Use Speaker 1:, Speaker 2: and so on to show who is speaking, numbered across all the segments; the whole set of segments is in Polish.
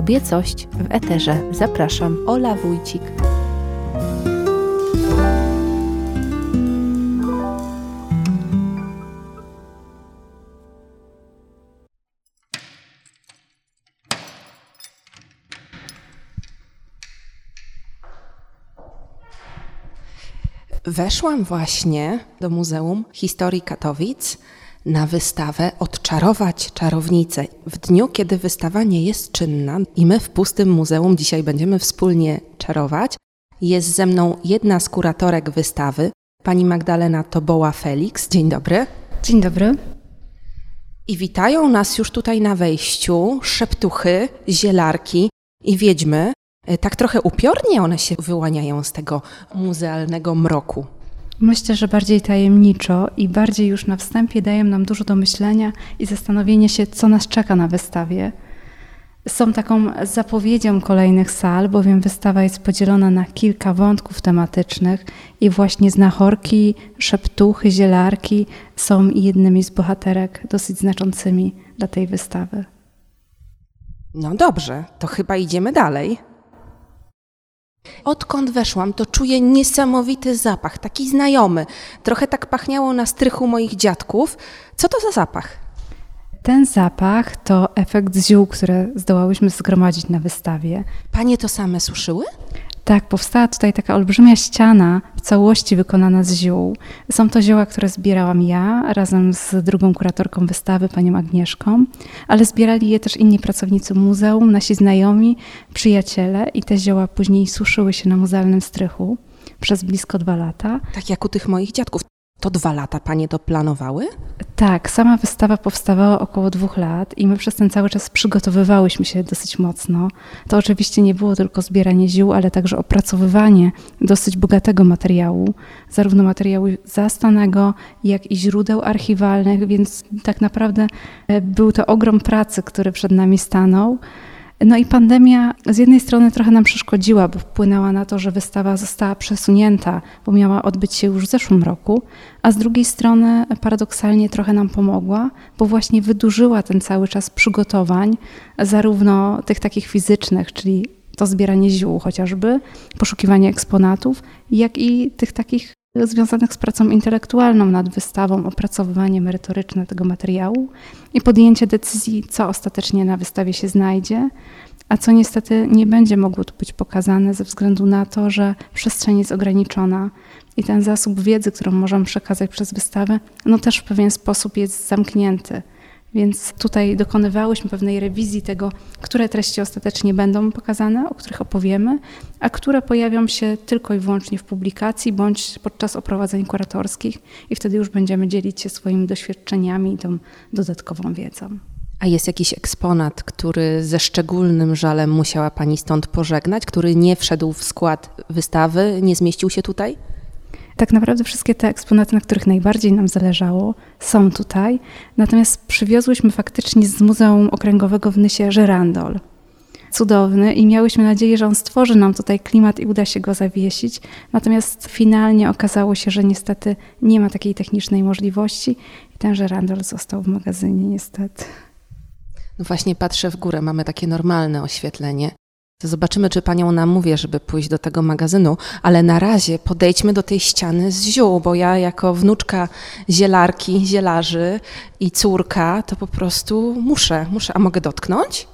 Speaker 1: Kobiecość w Eterze. Zapraszam, Ola Wójcik.
Speaker 2: Weszłam właśnie do Muzeum Historii Katowic na wystawę Odczarować czarownicę. W dniu, kiedy wystawa nie jest czynna i my w pustym muzeum dzisiaj będziemy wspólnie czarować, jest ze mną jedna z kuratorek wystawy, pani Magdalena Toboła-Felix. Dzień dobry.
Speaker 3: Dzień dobry.
Speaker 2: I witają nas już tutaj na wejściu szeptuchy, zielarki i wiedźmy. Tak trochę upiornie one się wyłaniają z tego muzealnego mroku.
Speaker 3: Myślę, że bardziej tajemniczo i bardziej już na wstępie dają nam dużo do myślenia i zastanowienia się, co nas czeka na wystawie. Są taką zapowiedzią kolejnych sal, bowiem wystawa jest podzielona na kilka wątków tematycznych i właśnie znachorki, szeptuchy, zielarki są jednymi z bohaterek dosyć znaczącymi dla tej wystawy.
Speaker 2: No dobrze, to chyba idziemy dalej. Odkąd weszłam, to czuję niesamowity zapach, taki znajomy. Trochę tak pachniało na strychu moich dziadków. Co to za zapach?
Speaker 3: Ten zapach to efekt ziół, które zdołałyśmy zgromadzić na wystawie.
Speaker 2: Panie to same suszyły?
Speaker 3: Tak, powstała tutaj taka olbrzymia ściana w całości wykonana z ziół. Są to zioła, które zbierałam ja razem z drugą kuratorką wystawy, panią Agnieszką, ale zbierali je też inni pracownicy muzeum, nasi znajomi, przyjaciele i te zioła później suszyły się na muzealnym strychu przez blisko dwa lata.
Speaker 2: Tak jak u tych moich dziadków. To dwa lata panie to planowały?
Speaker 3: Tak, sama wystawa powstawała około dwóch lat i my przez ten cały czas przygotowywałyśmy się dosyć mocno. To oczywiście nie było tylko zbieranie ziół, ale także opracowywanie dosyć bogatego materiału, zarówno materiału zastanego, jak i źródeł archiwalnych, więc tak naprawdę e, był to ogrom pracy, który przed nami stanął. No i pandemia z jednej strony trochę nam przeszkodziła, bo wpłynęła na to, że wystawa została przesunięta, bo miała odbyć się już w zeszłym roku, a z drugiej strony paradoksalnie trochę nam pomogła, bo właśnie wydłużyła ten cały czas przygotowań, zarówno tych takich fizycznych, czyli to zbieranie ziół chociażby, poszukiwanie eksponatów, jak i tych takich związanych z pracą intelektualną nad wystawą, opracowywanie merytoryczne tego materiału i podjęcie decyzji, co ostatecznie na wystawie się znajdzie, a co niestety nie będzie mogło tu być pokazane ze względu na to, że przestrzeń jest ograniczona i ten zasób wiedzy, którą możemy przekazać przez wystawę, no też w pewien sposób jest zamknięty. Więc tutaj dokonywałyśmy pewnej rewizji tego, które treści ostatecznie będą pokazane, o których opowiemy, a które pojawią się tylko i wyłącznie w publikacji bądź podczas oprowadzeń kuratorskich i wtedy już będziemy dzielić się swoimi doświadczeniami i tą dodatkową wiedzą.
Speaker 2: A jest jakiś eksponat, który ze szczególnym żalem musiała Pani stąd pożegnać, który nie wszedł w skład wystawy, nie zmieścił się tutaj?
Speaker 3: Tak naprawdę wszystkie te eksponaty, na których najbardziej nam zależało, są tutaj. Natomiast przywiozłyśmy faktycznie z Muzeum Okręgowego w Nysie żerandol. Cudowny i miałyśmy nadzieję, że on stworzy nam tutaj klimat i uda się go zawiesić. Natomiast finalnie okazało się, że niestety nie ma takiej technicznej możliwości i ten żerandol został w magazynie niestety.
Speaker 2: No właśnie patrzę w górę, mamy takie normalne oświetlenie. To zobaczymy, czy panią namówię, żeby pójść do tego magazynu, ale na razie podejdźmy do tej ściany z ziół, bo ja jako wnuczka zielarki, zielarzy i córka, to po prostu muszę, muszę. A mogę dotknąć?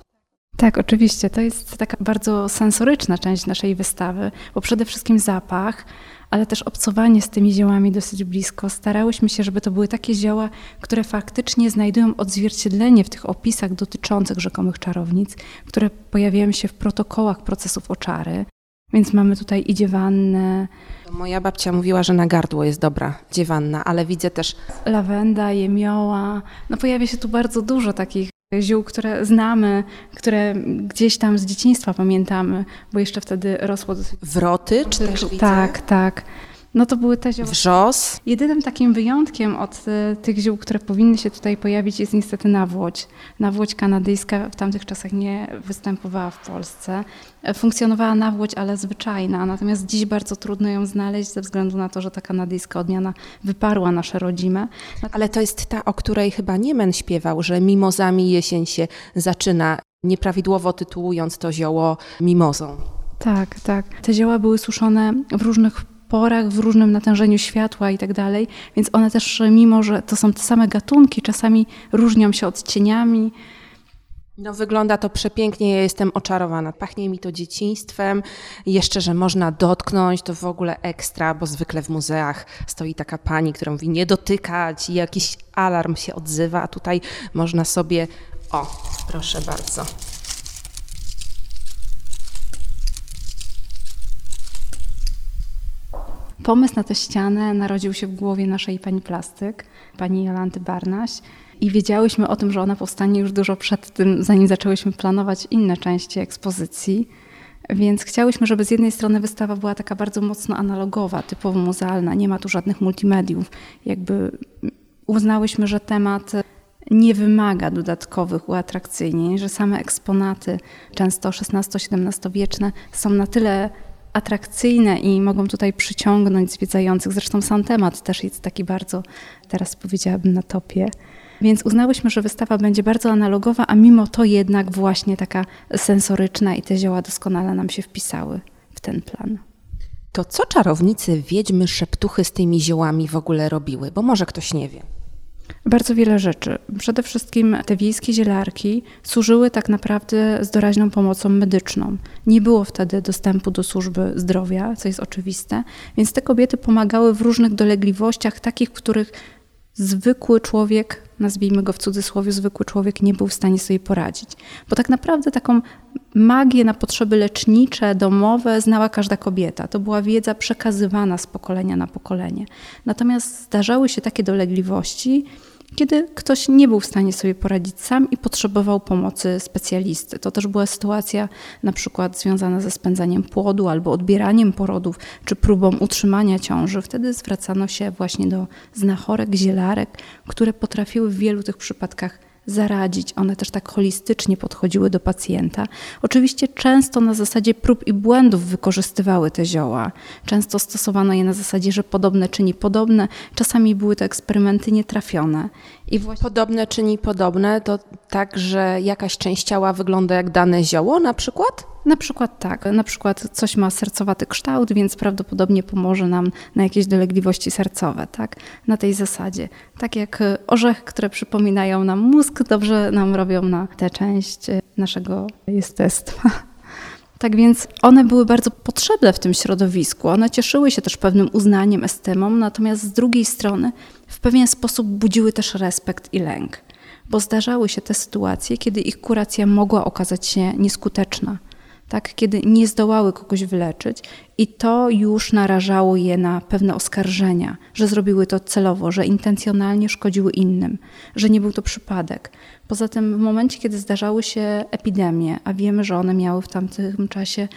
Speaker 3: Tak, oczywiście. To jest taka bardzo sensoryczna część naszej wystawy, bo przede wszystkim zapach, ale też obcowanie z tymi ziołami dosyć blisko. Starałyśmy się, żeby to były takie zioła, które faktycznie znajdują odzwierciedlenie w tych opisach dotyczących rzekomych czarownic, które pojawiają się w protokołach procesów oczary. Więc mamy tutaj i dziewannę.
Speaker 2: Moja babcia mówiła, że na gardło jest dobra dziewanna, ale widzę też...
Speaker 3: Lawenda, jemioła. No pojawia się tu bardzo dużo takich ziół, które znamy, które gdzieś tam z dzieciństwa pamiętamy, bo jeszcze wtedy rosło.
Speaker 2: Wroty czy też widzę?
Speaker 3: Tak, tak. No to były te zioła.
Speaker 2: Wrzos.
Speaker 3: Jedynym takim wyjątkiem od y, tych ziół, które powinny się tutaj pojawić jest niestety nawłoć. Nawłoć kanadyjska w tamtych czasach nie występowała w Polsce. Funkcjonowała nawłoć, ale zwyczajna, natomiast dziś bardzo trudno ją znaleźć ze względu na to, że ta kanadyjska odmiana wyparła nasze rodzime.
Speaker 2: Ale to jest ta, o której chyba Niemen śpiewał, że mimozami jesień się zaczyna. nieprawidłowo tytułując to zioło mimozą.
Speaker 3: Tak, tak. Te zioła były suszone w różnych porach, w różnym natężeniu światła i tak dalej, więc one też, mimo że to są te same gatunki, czasami różnią się odcieniami.
Speaker 2: No wygląda to przepięknie, ja jestem oczarowana. Pachnie mi to dzieciństwem. Jeszcze, że można dotknąć, to w ogóle ekstra, bo zwykle w muzeach stoi taka pani, która mówi nie dotykać i jakiś alarm się odzywa, a tutaj można sobie... O, proszę bardzo.
Speaker 3: Pomysł na tę ścianę narodził się w głowie naszej pani plastyk, pani Jolanty Barnaś. I wiedziałyśmy o tym, że ona powstanie już dużo przed tym, zanim zaczęłyśmy planować inne części ekspozycji. Więc chciałyśmy, żeby z jednej strony wystawa była taka bardzo mocno analogowa, typowo muzealna, nie ma tu żadnych multimediów. Jakby uznałyśmy, że temat nie wymaga dodatkowych uatrakcyjnień, że same eksponaty, często XVI-XVII wieczne, są na tyle atrakcyjne i mogą tutaj przyciągnąć zwiedzających. Zresztą sam temat też jest taki bardzo, teraz powiedziałabym, na topie. Więc uznałyśmy, że wystawa będzie bardzo analogowa, a mimo to jednak właśnie taka sensoryczna i te zioła doskonale nam się wpisały w ten plan.
Speaker 2: To co czarownicy, wiedźmy, szeptuchy z tymi ziołami w ogóle robiły? Bo może ktoś nie wie.
Speaker 3: Bardzo wiele rzeczy. Przede wszystkim te wiejskie zielarki służyły tak naprawdę z doraźną pomocą medyczną. Nie było wtedy dostępu do służby zdrowia, co jest oczywiste, więc te kobiety pomagały w różnych dolegliwościach, takich, których zwykły człowiek, nazwijmy go w cudzysłowie, zwykły człowiek nie był w stanie sobie poradzić. Bo tak naprawdę taką magię na potrzeby lecznicze, domowe znała każda kobieta. To była wiedza przekazywana z pokolenia na pokolenie. Natomiast zdarzały się takie dolegliwości, kiedy ktoś nie był w stanie sobie poradzić sam i potrzebował pomocy specjalisty. To też była sytuacja na przykład związana ze spędzaniem płodu albo odbieraniem porodów, czy próbą utrzymania ciąży. Wtedy zwracano się właśnie do znachorek, zielarek, które potrafiły w wielu tych przypadkach zaradzić. One też tak holistycznie podchodziły do pacjenta. Oczywiście często na zasadzie prób i błędów wykorzystywały te zioła. Często stosowano je na zasadzie, że podobne czyni podobne. Czasami były to eksperymenty nietrafione.
Speaker 2: I właśnie... Podobne czyni podobne to tak, że jakaś część ciała wygląda jak dane zioło na przykład?
Speaker 3: Na przykład tak, na przykład coś ma sercowaty kształt, więc prawdopodobnie pomoże nam na jakieś dolegliwości sercowe, tak? Na tej zasadzie. Tak jak orzechy, które przypominają nam mózg, dobrze nam robią na tę część naszego jestestwa. Tak więc one były bardzo potrzebne w tym środowisku. One cieszyły się też pewnym uznaniem, estymą, natomiast z drugiej strony w pewien sposób budziły też respekt i lęk, bo zdarzały się te sytuacje, kiedy ich kuracja mogła okazać się nieskuteczna tak, kiedy nie zdołały kogoś wyleczyć i to już narażało je na pewne oskarżenia, że zrobiły to celowo, że intencjonalnie szkodziły innym, że nie był to przypadek. Poza tym w momencie, kiedy zdarzały się epidemie, a wiemy, że one miały w tamtym czasie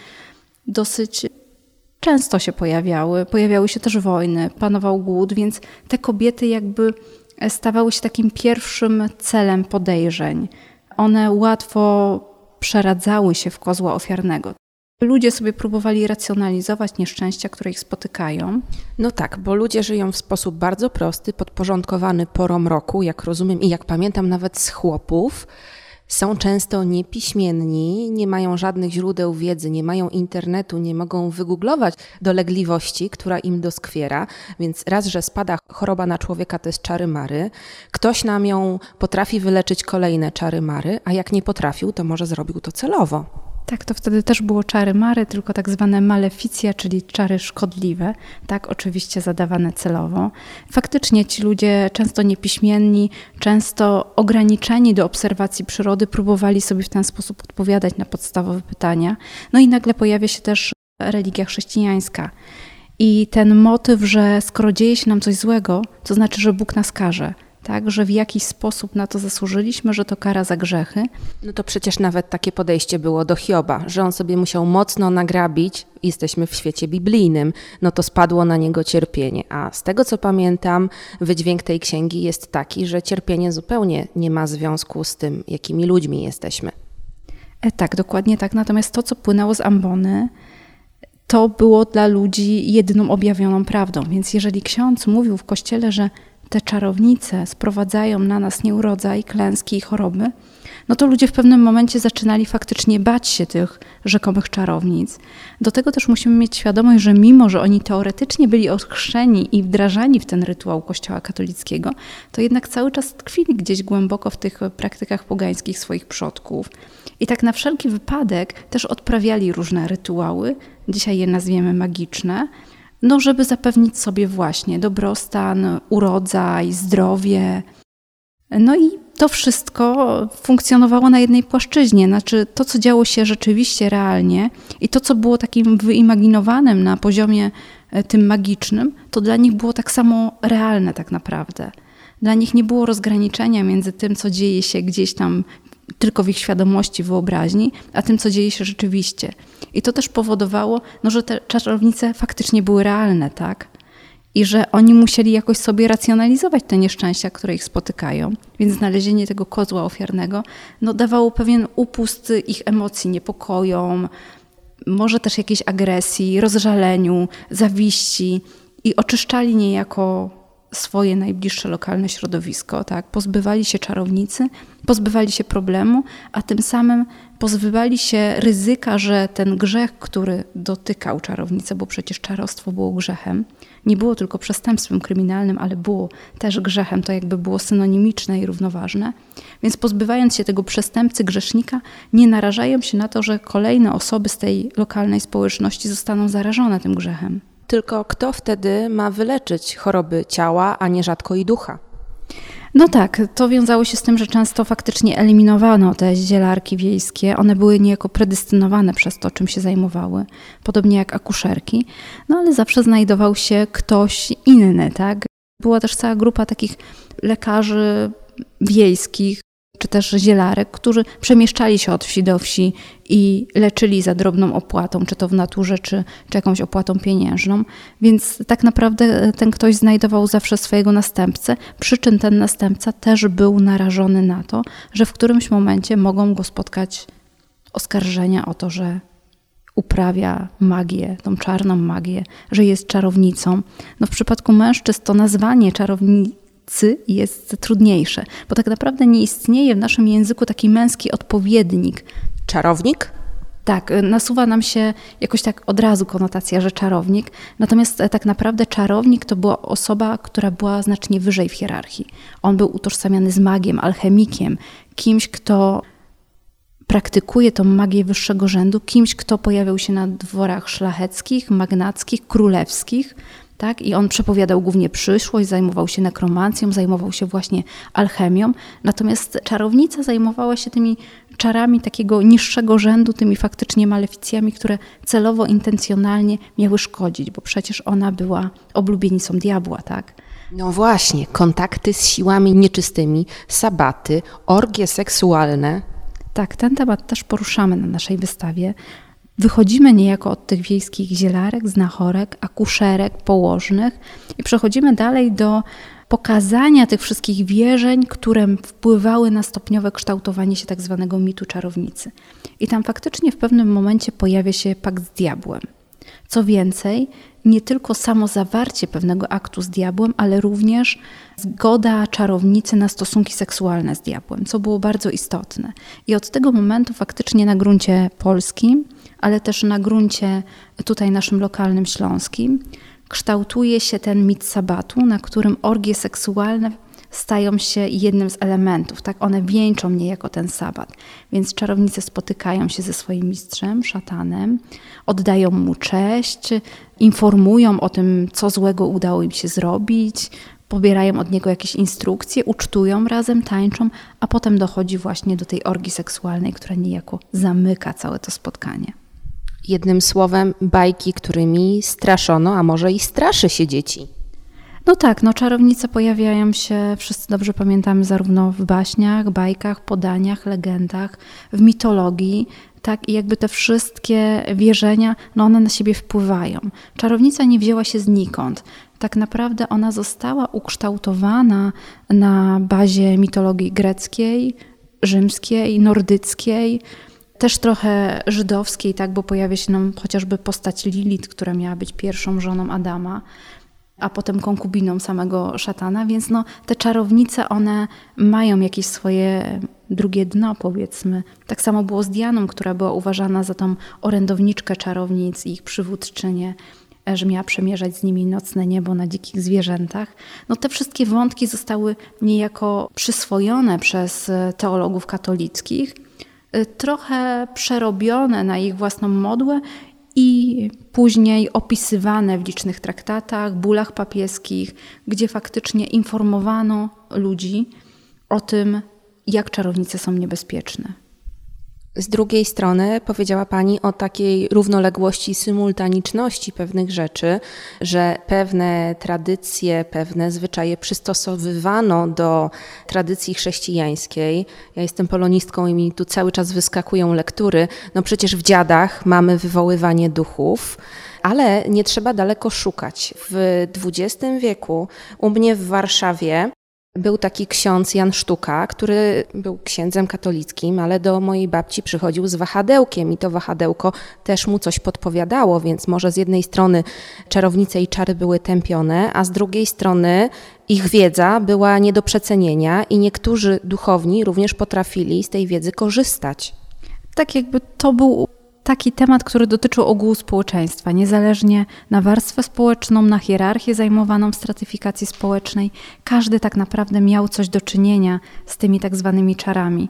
Speaker 3: dosyć często się pojawiały, pojawiały się też wojny, panował głód, więc te kobiety jakby stawały się takim pierwszym celem podejrzeń. One łatwo przeradzały się w kozła ofiarnego. Ludzie sobie próbowali racjonalizować nieszczęścia, które ich spotykają.
Speaker 2: No tak, bo ludzie żyją w sposób bardzo prosty, podporządkowany porom roku, jak rozumiem i jak pamiętam nawet z chłopów są często niepiśmienni, nie mają żadnych źródeł wiedzy, nie mają internetu, nie mogą wygooglować dolegliwości, która im doskwiera, więc raz, że spada choroba na człowieka, to jest czary mary. Ktoś nam ją potrafi wyleczyć kolejne czary mary, a jak nie potrafił, to może zrobił to celowo.
Speaker 3: Tak, to wtedy też było czary mary, tylko tak zwane maleficja, czyli czary szkodliwe, tak, oczywiście zadawane celowo. Faktycznie ci ludzie, często niepiśmienni, często ograniczeni do obserwacji przyrody, próbowali sobie w ten sposób odpowiadać na podstawowe pytania. No i nagle pojawia się też religia chrześcijańska. I ten motyw, że skoro dzieje się nam coś złego, to znaczy, że Bóg nas karze tak, że w jakiś sposób na to zasłużyliśmy, że to kara za grzechy.
Speaker 2: No to przecież nawet takie podejście było do Hioba, że on sobie musiał mocno nagrabić, jesteśmy w świecie biblijnym, no to spadło na niego cierpienie. A z tego co pamiętam, wydźwięk tej księgi jest taki, że cierpienie zupełnie nie ma związku z tym, jakimi ludźmi jesteśmy.
Speaker 3: E, tak, dokładnie tak. Natomiast to, co płynęło z ambony, to było dla ludzi jedyną objawioną prawdą. Więc jeżeli ksiądz mówił w kościele, że te czarownice sprowadzają na nas nieurodzaj, klęski i choroby, no to ludzie w pewnym momencie zaczynali faktycznie bać się tych rzekomych czarownic. Do tego też musimy mieć świadomość, że mimo, że oni teoretycznie byli ochrzczeni i wdrażani w ten rytuał Kościoła katolickiego, to jednak cały czas tkwili gdzieś głęboko w tych praktykach pogańskich swoich przodków. I tak na wszelki wypadek też odprawiali różne rytuały, dzisiaj je nazwiemy magiczne, no żeby zapewnić sobie właśnie dobrostan, urodzaj, zdrowie. No i to wszystko funkcjonowało na jednej płaszczyźnie, znaczy to, co działo się rzeczywiście realnie i to, co było takim wyimaginowanym na poziomie e, tym magicznym, to dla nich było tak samo realne tak naprawdę. Dla nich nie było rozgraniczenia między tym, co dzieje się gdzieś tam tylko w ich świadomości, wyobraźni, a tym, co dzieje się rzeczywiście. I to też powodowało, no, że te czarownice faktycznie były realne, tak? I że oni musieli jakoś sobie racjonalizować te nieszczęścia, które ich spotykają. Więc znalezienie tego kozła ofiarnego no, dawało pewien upust ich emocji, niepokojom, może też jakiejś agresji, rozżaleniu, zawiści i oczyszczali niejako swoje najbliższe lokalne środowisko, tak? Pozbywali się czarownicy, pozbywali się problemu, a tym samym pozbywali się ryzyka, że ten grzech, który dotykał czarownicę, bo przecież czarostwo było grzechem, nie było tylko przestępstwem kryminalnym, ale było też grzechem, to jakby było synonimiczne i równoważne. Więc pozbywając się tego przestępcy, grzesznika, nie narażają się na to, że kolejne osoby z tej lokalnej społeczności zostaną zarażone tym grzechem.
Speaker 2: Tylko kto wtedy ma wyleczyć choroby ciała, a nie rzadko i ducha?
Speaker 3: No tak, to wiązało się z tym, że często faktycznie eliminowano te zielarki wiejskie. One były niejako predestynowane przez to, czym się zajmowały, podobnie jak akuszerki. No ale zawsze znajdował się ktoś inny, tak? Była też cała grupa takich lekarzy wiejskich, czy też zielarek, którzy przemieszczali się od wsi do wsi i leczyli za drobną opłatą, czy to w naturze, czy, czy jakąś opłatą pieniężną. Więc tak naprawdę ten ktoś znajdował zawsze swojego następcę, przy czym ten następca też był narażony na to, że w którymś momencie mogą go spotkać oskarżenia o to, że uprawia magię, tą czarną magię, że jest czarownicą. No w przypadku mężczyzn to nazwanie czarownicy jest trudniejsze, bo tak naprawdę nie istnieje w naszym języku taki męski odpowiednik.
Speaker 2: Czarownik?
Speaker 3: Tak, nasuwa nam się jakoś tak od razu konotacja, że czarownik. Natomiast e, tak naprawdę czarownik to była osoba, która była znacznie wyżej w hierarchii. On był utożsamiany z magiem, alchemikiem, kimś, kto praktykuje tą magię wyższego rzędu, kimś, kto pojawiał się na dworach szlacheckich, magnackich, królewskich tak? I on przepowiadał głównie przyszłość, zajmował się nekromancją, zajmował się właśnie alchemią. Natomiast czarownica zajmowała się tymi czarami takiego niższego rzędu, tymi faktycznie maleficjami, które celowo, intencjonalnie miały szkodzić, bo przecież ona była oblubienicą diabła, tak?
Speaker 2: No właśnie, kontakty z siłami nieczystymi, sabaty, orgie seksualne.
Speaker 3: Tak, ten temat też poruszamy na naszej wystawie. Wychodzimy niejako od tych wiejskich zielarek, znachorek, akuszerek, położnych i przechodzimy dalej do pokazania tych wszystkich wierzeń, które wpływały na stopniowe kształtowanie się tak zwanego mitu czarownicy. I tam faktycznie w pewnym momencie pojawia się pakt z diabłem. Co więcej, nie tylko samo zawarcie pewnego aktu z diabłem, ale również zgoda czarownicy na stosunki seksualne z diabłem, co było bardzo istotne. I od tego momentu faktycznie na gruncie polskim ale też na gruncie tutaj naszym lokalnym śląskim, kształtuje się ten mit sabatu, na którym orgie seksualne stają się jednym z elementów. Tak one wieńczą niejako ten sabat. Więc czarownice spotykają się ze swoim mistrzem, szatanem, oddają mu cześć, informują o tym, co złego udało im się zrobić, pobierają od niego jakieś instrukcje, ucztują razem, tańczą, a potem dochodzi właśnie do tej orgii seksualnej, która niejako zamyka całe to spotkanie.
Speaker 2: Jednym słowem, bajki, którymi straszono, a może i straszy się dzieci.
Speaker 3: No tak, no czarownice pojawiają się, wszyscy dobrze pamiętamy, zarówno w baśniach, bajkach, podaniach, legendach, w mitologii, tak i jakby te wszystkie wierzenia, no one na siebie wpływają. Czarownica nie wzięła się znikąd. Tak naprawdę ona została ukształtowana na bazie mitologii greckiej, rzymskiej, nordyckiej, też trochę żydowskiej, tak, bo pojawia się nam chociażby postać Lilith, która miała być pierwszą żoną Adama, a potem konkubiną samego szatana, więc no, te czarownice, one mają jakieś swoje drugie dno, powiedzmy. Tak samo było z Dianą, która była uważana za tą orędowniczkę czarownic i ich przywódczynię że miała przemierzać z nimi nocne niebo na dzikich zwierzętach. No te wszystkie wątki zostały niejako przyswojone przez teologów katolickich, trochę przerobione na ich własną modłę i później opisywane w licznych traktatach, bulach papieskich, gdzie faktycznie informowano ludzi o tym, jak czarownice są niebezpieczne.
Speaker 2: Z drugiej strony powiedziała Pani o takiej równoległości, symultaniczności pewnych rzeczy, że pewne tradycje, pewne zwyczaje przystosowywano do tradycji chrześcijańskiej. Ja jestem polonistką i mi tu cały czas wyskakują lektury. No przecież w dziadach mamy wywoływanie duchów. Ale nie trzeba daleko szukać. W XX wieku u mnie w Warszawie był taki ksiądz Jan Sztuka, który był księdzem katolickim, ale do mojej babci przychodził z wahadełkiem i to wahadełko też mu coś podpowiadało, więc może z jednej strony czarownice i czary były tępione, a z drugiej strony ich wiedza była nie do przecenienia i niektórzy duchowni również potrafili z tej wiedzy korzystać.
Speaker 3: Tak jakby to był taki temat, który dotyczył ogółu społeczeństwa, niezależnie na warstwę społeczną, na hierarchię zajmowaną w stratyfikacji społecznej. Każdy tak naprawdę miał coś do czynienia z tymi tak zwanymi czarami.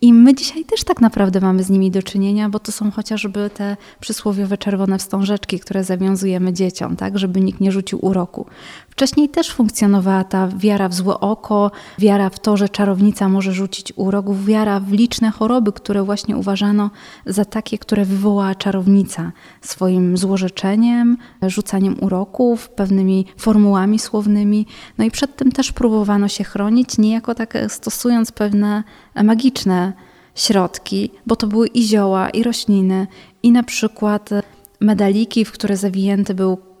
Speaker 3: I my dzisiaj też tak naprawdę mamy z nimi do czynienia, bo to są chociażby te przysłowiowe czerwone wstążeczki, które zawiązujemy dzieciom, tak, żeby nikt nie rzucił uroku. Wcześniej też funkcjonowała ta wiara w złe oko, wiara w to, że czarownica może rzucić urok, wiara w liczne choroby, które właśnie uważano za takie, które wywołała czarownica swoim złorzeczeniem, rzucaniem uroków, pewnymi formułami słownymi. No i przed tym też próbowano się chronić, niejako tak stosując pewne magiczne środki, bo to były i zioła, i rośliny, i na przykład medaliki, w które zawinięty był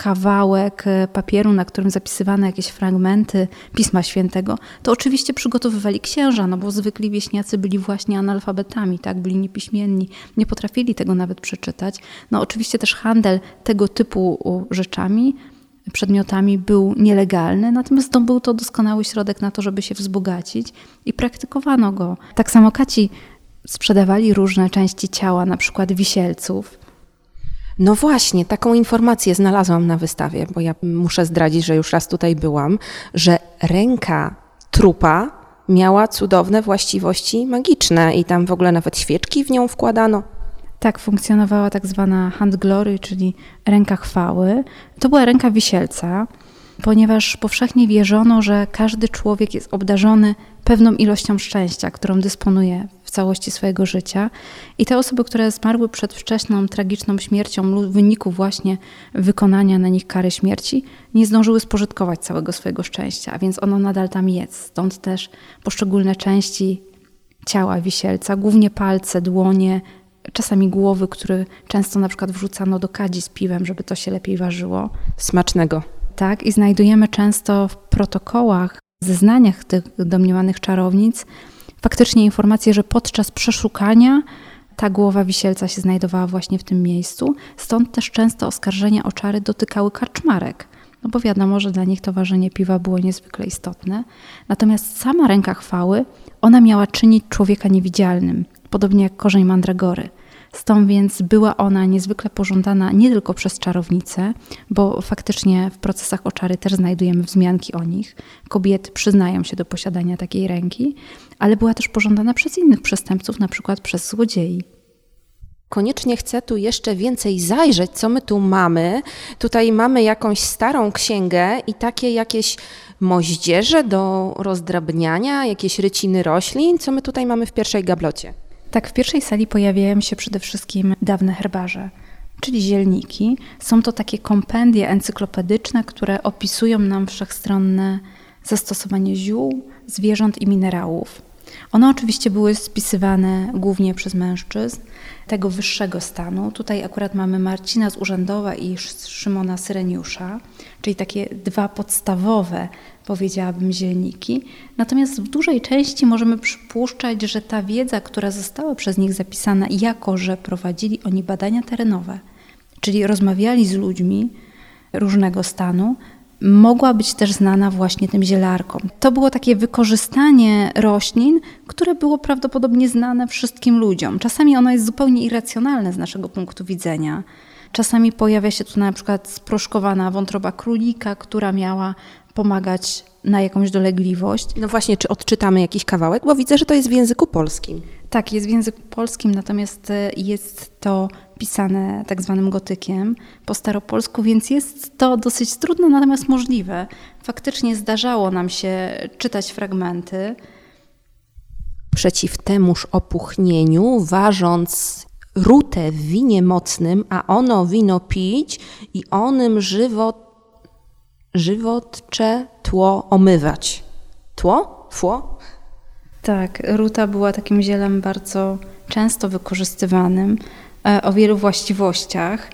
Speaker 3: kawałek e, papieru, na którym zapisywane jakieś fragmenty Pisma Świętego, to oczywiście przygotowywali księża, no bo zwykli wieśniacy byli właśnie analfabetami, tak, byli niepiśmienni, nie potrafili tego nawet przeczytać. No oczywiście też handel tego typu rzeczami, przedmiotami był nielegalny, natomiast to był to doskonały środek na to, żeby się wzbogacić i praktykowano go. Tak samo kaci sprzedawali różne części ciała, na przykład wisielców,
Speaker 2: no właśnie, taką informację znalazłam na wystawie, bo ja muszę zdradzić, że już raz tutaj byłam, że ręka trupa miała cudowne właściwości magiczne i tam w ogóle nawet świeczki w nią wkładano.
Speaker 3: Tak, funkcjonowała tak zwana hand glory, czyli ręka chwały. To była ręka wisielca, ponieważ powszechnie wierzono, że każdy człowiek jest obdarzony pewną ilością szczęścia, którą dysponuje w całości swojego życia. I te osoby, które zmarły przed wczesną, tragiczną śmiercią w wyniku właśnie wykonania na nich kary śmierci, nie zdążyły spożytkować całego swojego szczęścia, a więc ono nadal tam jest. Stąd też poszczególne części ciała wisielca, głównie palce, dłonie, czasami głowy, które często na przykład wrzucano do kadzi z piwem, żeby to się lepiej ważyło.
Speaker 2: Smacznego.
Speaker 3: Tak, i znajdujemy często w protokołach, zeznaniach tych domniemanych czarownic faktycznie informację, że podczas przeszukania ta głowa wisielca się znajdowała właśnie w tym miejscu. Stąd też często oskarżenia o czary dotykały karczmarek. No bo wiadomo, że dla nich to ważenie piwa było niezwykle istotne. Natomiast sama ręka chwały, ona miała czynić człowieka niewidzialnym, podobnie jak korzeń mandragory. Stąd więc była ona niezwykle pożądana nie tylko przez czarownice, bo faktycznie w procesach oczary też znajdujemy wzmianki o nich. Kobiety przyznają się do posiadania takiej ręki, ale była też pożądana przez innych przestępców, na przykład przez złodziei.
Speaker 2: Koniecznie chcę tu jeszcze więcej zajrzeć, co my tu mamy. Tutaj mamy jakąś starą księgę i takie jakieś moździerze do rozdrabniania, jakieś ryciny roślin. Co my tutaj mamy w pierwszej gablocie?
Speaker 3: Tak, w pierwszej sali pojawiają się przede wszystkim dawne herbarze, czyli zielniki. Są to takie kompendie encyklopedyczne, które opisują nam wszechstronne zastosowanie ziół, zwierząt i minerałów. One oczywiście były spisywane głównie przez mężczyzn tego wyższego stanu. Tutaj akurat mamy Marcina z Urzędowa i Szymona Syreniusza, czyli takie dwa podstawowe, powiedziałabym, zielniki. Natomiast w dużej części możemy przypuszczać, że ta wiedza, która została przez nich zapisana, jako że prowadzili oni badania terenowe, czyli rozmawiali z ludźmi różnego stanu, mogła być też znana właśnie tym zielarkom. To było takie wykorzystanie roślin, które było prawdopodobnie znane wszystkim ludziom. Czasami ono jest zupełnie irracjonalne z naszego punktu widzenia. Czasami pojawia się tu na przykład sproszkowana wątroba królika, która miała pomagać na jakąś dolegliwość.
Speaker 2: No właśnie, czy odczytamy jakiś kawałek? Bo widzę, że to jest w języku polskim.
Speaker 3: Tak, jest w języku polskim, natomiast e, jest to pisane tak zwanym gotykiem po staropolsku, więc jest to dosyć trudne, natomiast możliwe. Faktycznie zdarzało nam się czytać fragmenty.
Speaker 2: Przeciw temuż opuchnieniu, ważąc rutę w winie mocnym, a ono wino pić i onym żywot, żywotcze tło omywać. Tło? Fło?
Speaker 3: Tak, ruta była takim zielem bardzo często wykorzystywanym e, o wielu właściwościach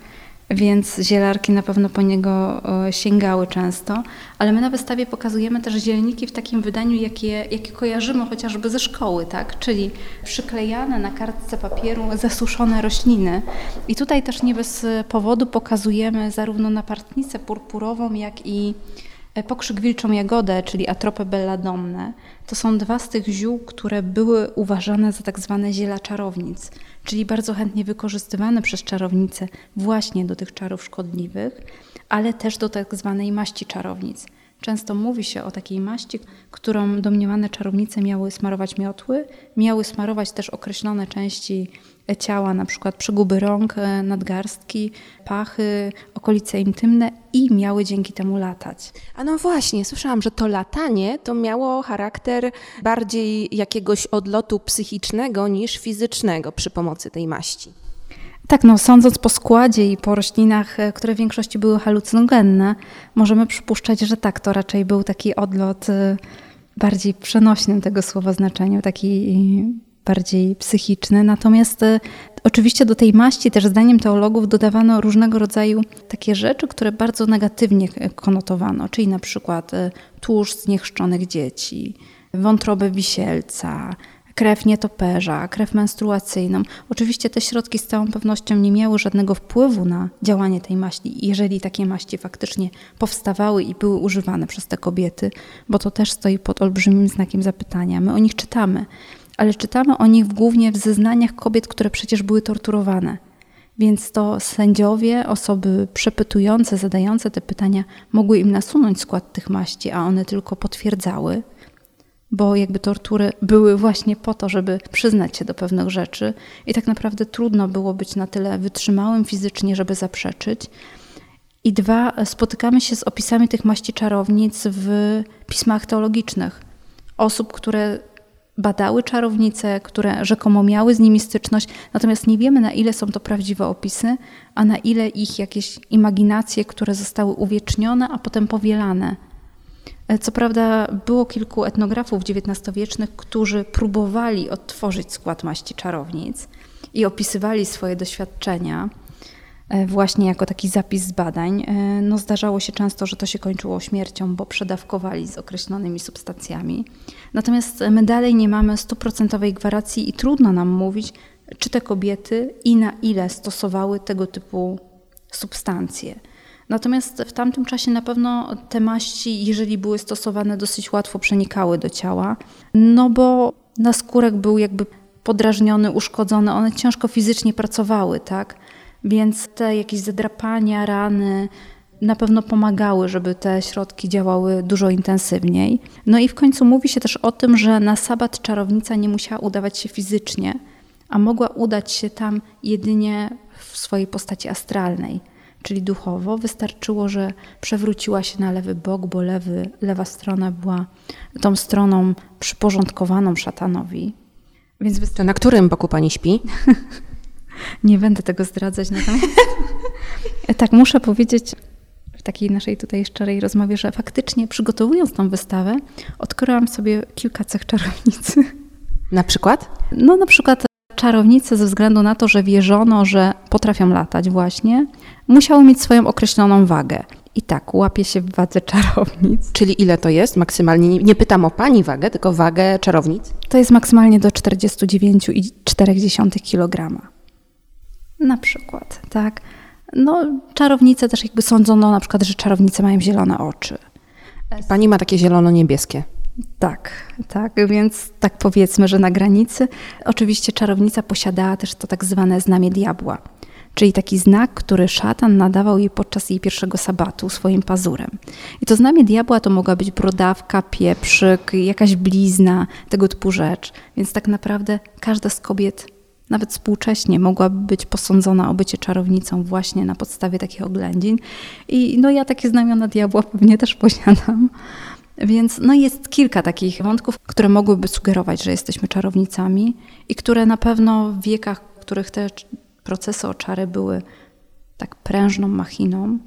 Speaker 3: więc zielarki na pewno po niego sięgały często, ale my na wystawie pokazujemy też zielniki w takim wydaniu, jakie, jakie kojarzymy chociażby ze szkoły, tak? czyli przyklejane na kartce papieru zasuszone rośliny. I tutaj też nie bez powodu pokazujemy zarówno napartnicę purpurową, jak i E, pokrzyk wilczą jagodę, czyli atropę belladonne, to są dwa z tych ziół, które były uważane za tak zwane ziela czarownic, czyli bardzo chętnie wykorzystywane przez czarownice właśnie do tych czarów szkodliwych, ale też do tak zwanej maści czarownic. Często mówi się o takiej maści, którą domniemane czarownice miały smarować miotły, miały smarować też określone części ciała, na przykład przeguby rąk, e, nadgarstki, pachy, okolice intymne i miały dzięki temu latać.
Speaker 2: A no właśnie, słyszałam, że to latanie to miało charakter bardziej jakiegoś odlotu psychicznego niż fizycznego przy pomocy tej maści.
Speaker 3: Tak, no sądząc po składzie i po roślinach, e, które w większości były halucynogenne, możemy przypuszczać, że tak, to raczej był taki odlot e, bardziej przenośnym tego słowa znaczeniu, taki bardziej psychiczny. Natomiast e, oczywiście do tej maści też zdaniem teologów dodawano różnego rodzaju takie rzeczy, które bardzo negatywnie konotowano, czyli na przykład tłuszcz z niechrzczonych dzieci, wątrobę wisielca, krew nietoperza, krew menstruacyjną. Oczywiście te środki z całą pewnością nie miały żadnego wpływu na działanie tej maści, jeżeli takie maści faktycznie powstawały i były używane przez te kobiety, bo to też stoi pod olbrzymim znakiem zapytania. My o nich czytamy, ale czytamy o nich głównie w zeznaniach kobiet, które przecież były torturowane. Więc to sędziowie, osoby przepytujące, zadające te pytania, mogły im nasunąć skład tych maści, a one tylko potwierdzały bo jakby tortury były właśnie po to, żeby przyznać się do pewnych rzeczy i tak naprawdę trudno było być na tyle wytrzymałym fizycznie, żeby zaprzeczyć. I dwa, spotykamy się z opisami tych maści czarownic w pismach teologicznych. Osób, które badały czarownice, które rzekomo miały z nimi styczność, natomiast nie wiemy na ile są to prawdziwe opisy, a na ile ich jakieś imaginacje, które zostały uwiecznione, a potem powielane. E, co prawda było kilku etnografów XIX-wiecznych, którzy próbowali odtworzyć skład maści czarownic i opisywali swoje doświadczenia właśnie jako taki zapis z badań. E, no zdarzało się często, że to się kończyło śmiercią, bo przedawkowali z określonymi substancjami. Natomiast my dalej nie mamy stuprocentowej gwarancji i trudno nam mówić, czy te kobiety i na ile stosowały tego typu substancje. Natomiast w tamtym czasie na pewno te maści, jeżeli były stosowane, dosyć łatwo przenikały do ciała, no bo naskórek był jakby podrażniony, uszkodzony, one ciężko fizycznie pracowały, tak? Więc te jakieś zadrapania, rany na pewno pomagały, żeby te środki działały dużo intensywniej. No i w końcu mówi się też o tym, że na sabat czarownica nie musiała udawać się fizycznie, a mogła udać się tam jedynie w swojej postaci astralnej czyli duchowo. Wystarczyło, że przewróciła się na lewy bok, bo lewy, lewa strona była tą stroną przyporządkowaną szatanowi.
Speaker 2: Więc To na którym boku pani śpi?
Speaker 3: Nie będę tego zdradzać. Natomiast tak, muszę powiedzieć w takiej naszej tutaj szczerej rozmowie, że faktycznie przygotowując tą wystawę, odkryłam sobie kilka cech czarownicy.
Speaker 2: Na przykład?
Speaker 3: No na przykład czarownice ze względu na to, że wierzono, że potrafią latać właśnie, musiały mieć swoją określoną wagę. I tak, łapie się w wadze czarownic.
Speaker 2: Czyli ile to jest maksymalnie? Nie, nie pytam o pani wagę, tylko wagę czarownic.
Speaker 3: To jest maksymalnie do 49,4 kg. Na przykład, tak. No, czarownice też jakby sądzono na przykład, że czarownice mają zielone oczy.
Speaker 2: Pani ma takie zielono-niebieskie.
Speaker 3: Tak, tak, więc tak powiedzmy, że na granicy. Oczywiście czarownica posiadała też to tak zwane znamie diabła, czyli taki znak, który szatan nadawał jej podczas jej pierwszego sabatu swoim pazurem. I to znamie diabła to mogła być brodawka, pieprzyk, jakaś blizna, tego typu rzecz. Więc tak naprawdę każda z kobiet nawet współcześnie mogłaby być posądzona o bycie czarownicą właśnie na podstawie takich oględzin. I no ja takie znamiona diabła pewnie też posiadam. Więc no jest kilka takich wątków, które mogłyby sugerować, że jesteśmy czarownicami i które na pewno w wiekach, w których te procesy oczary były tak prężną machiną,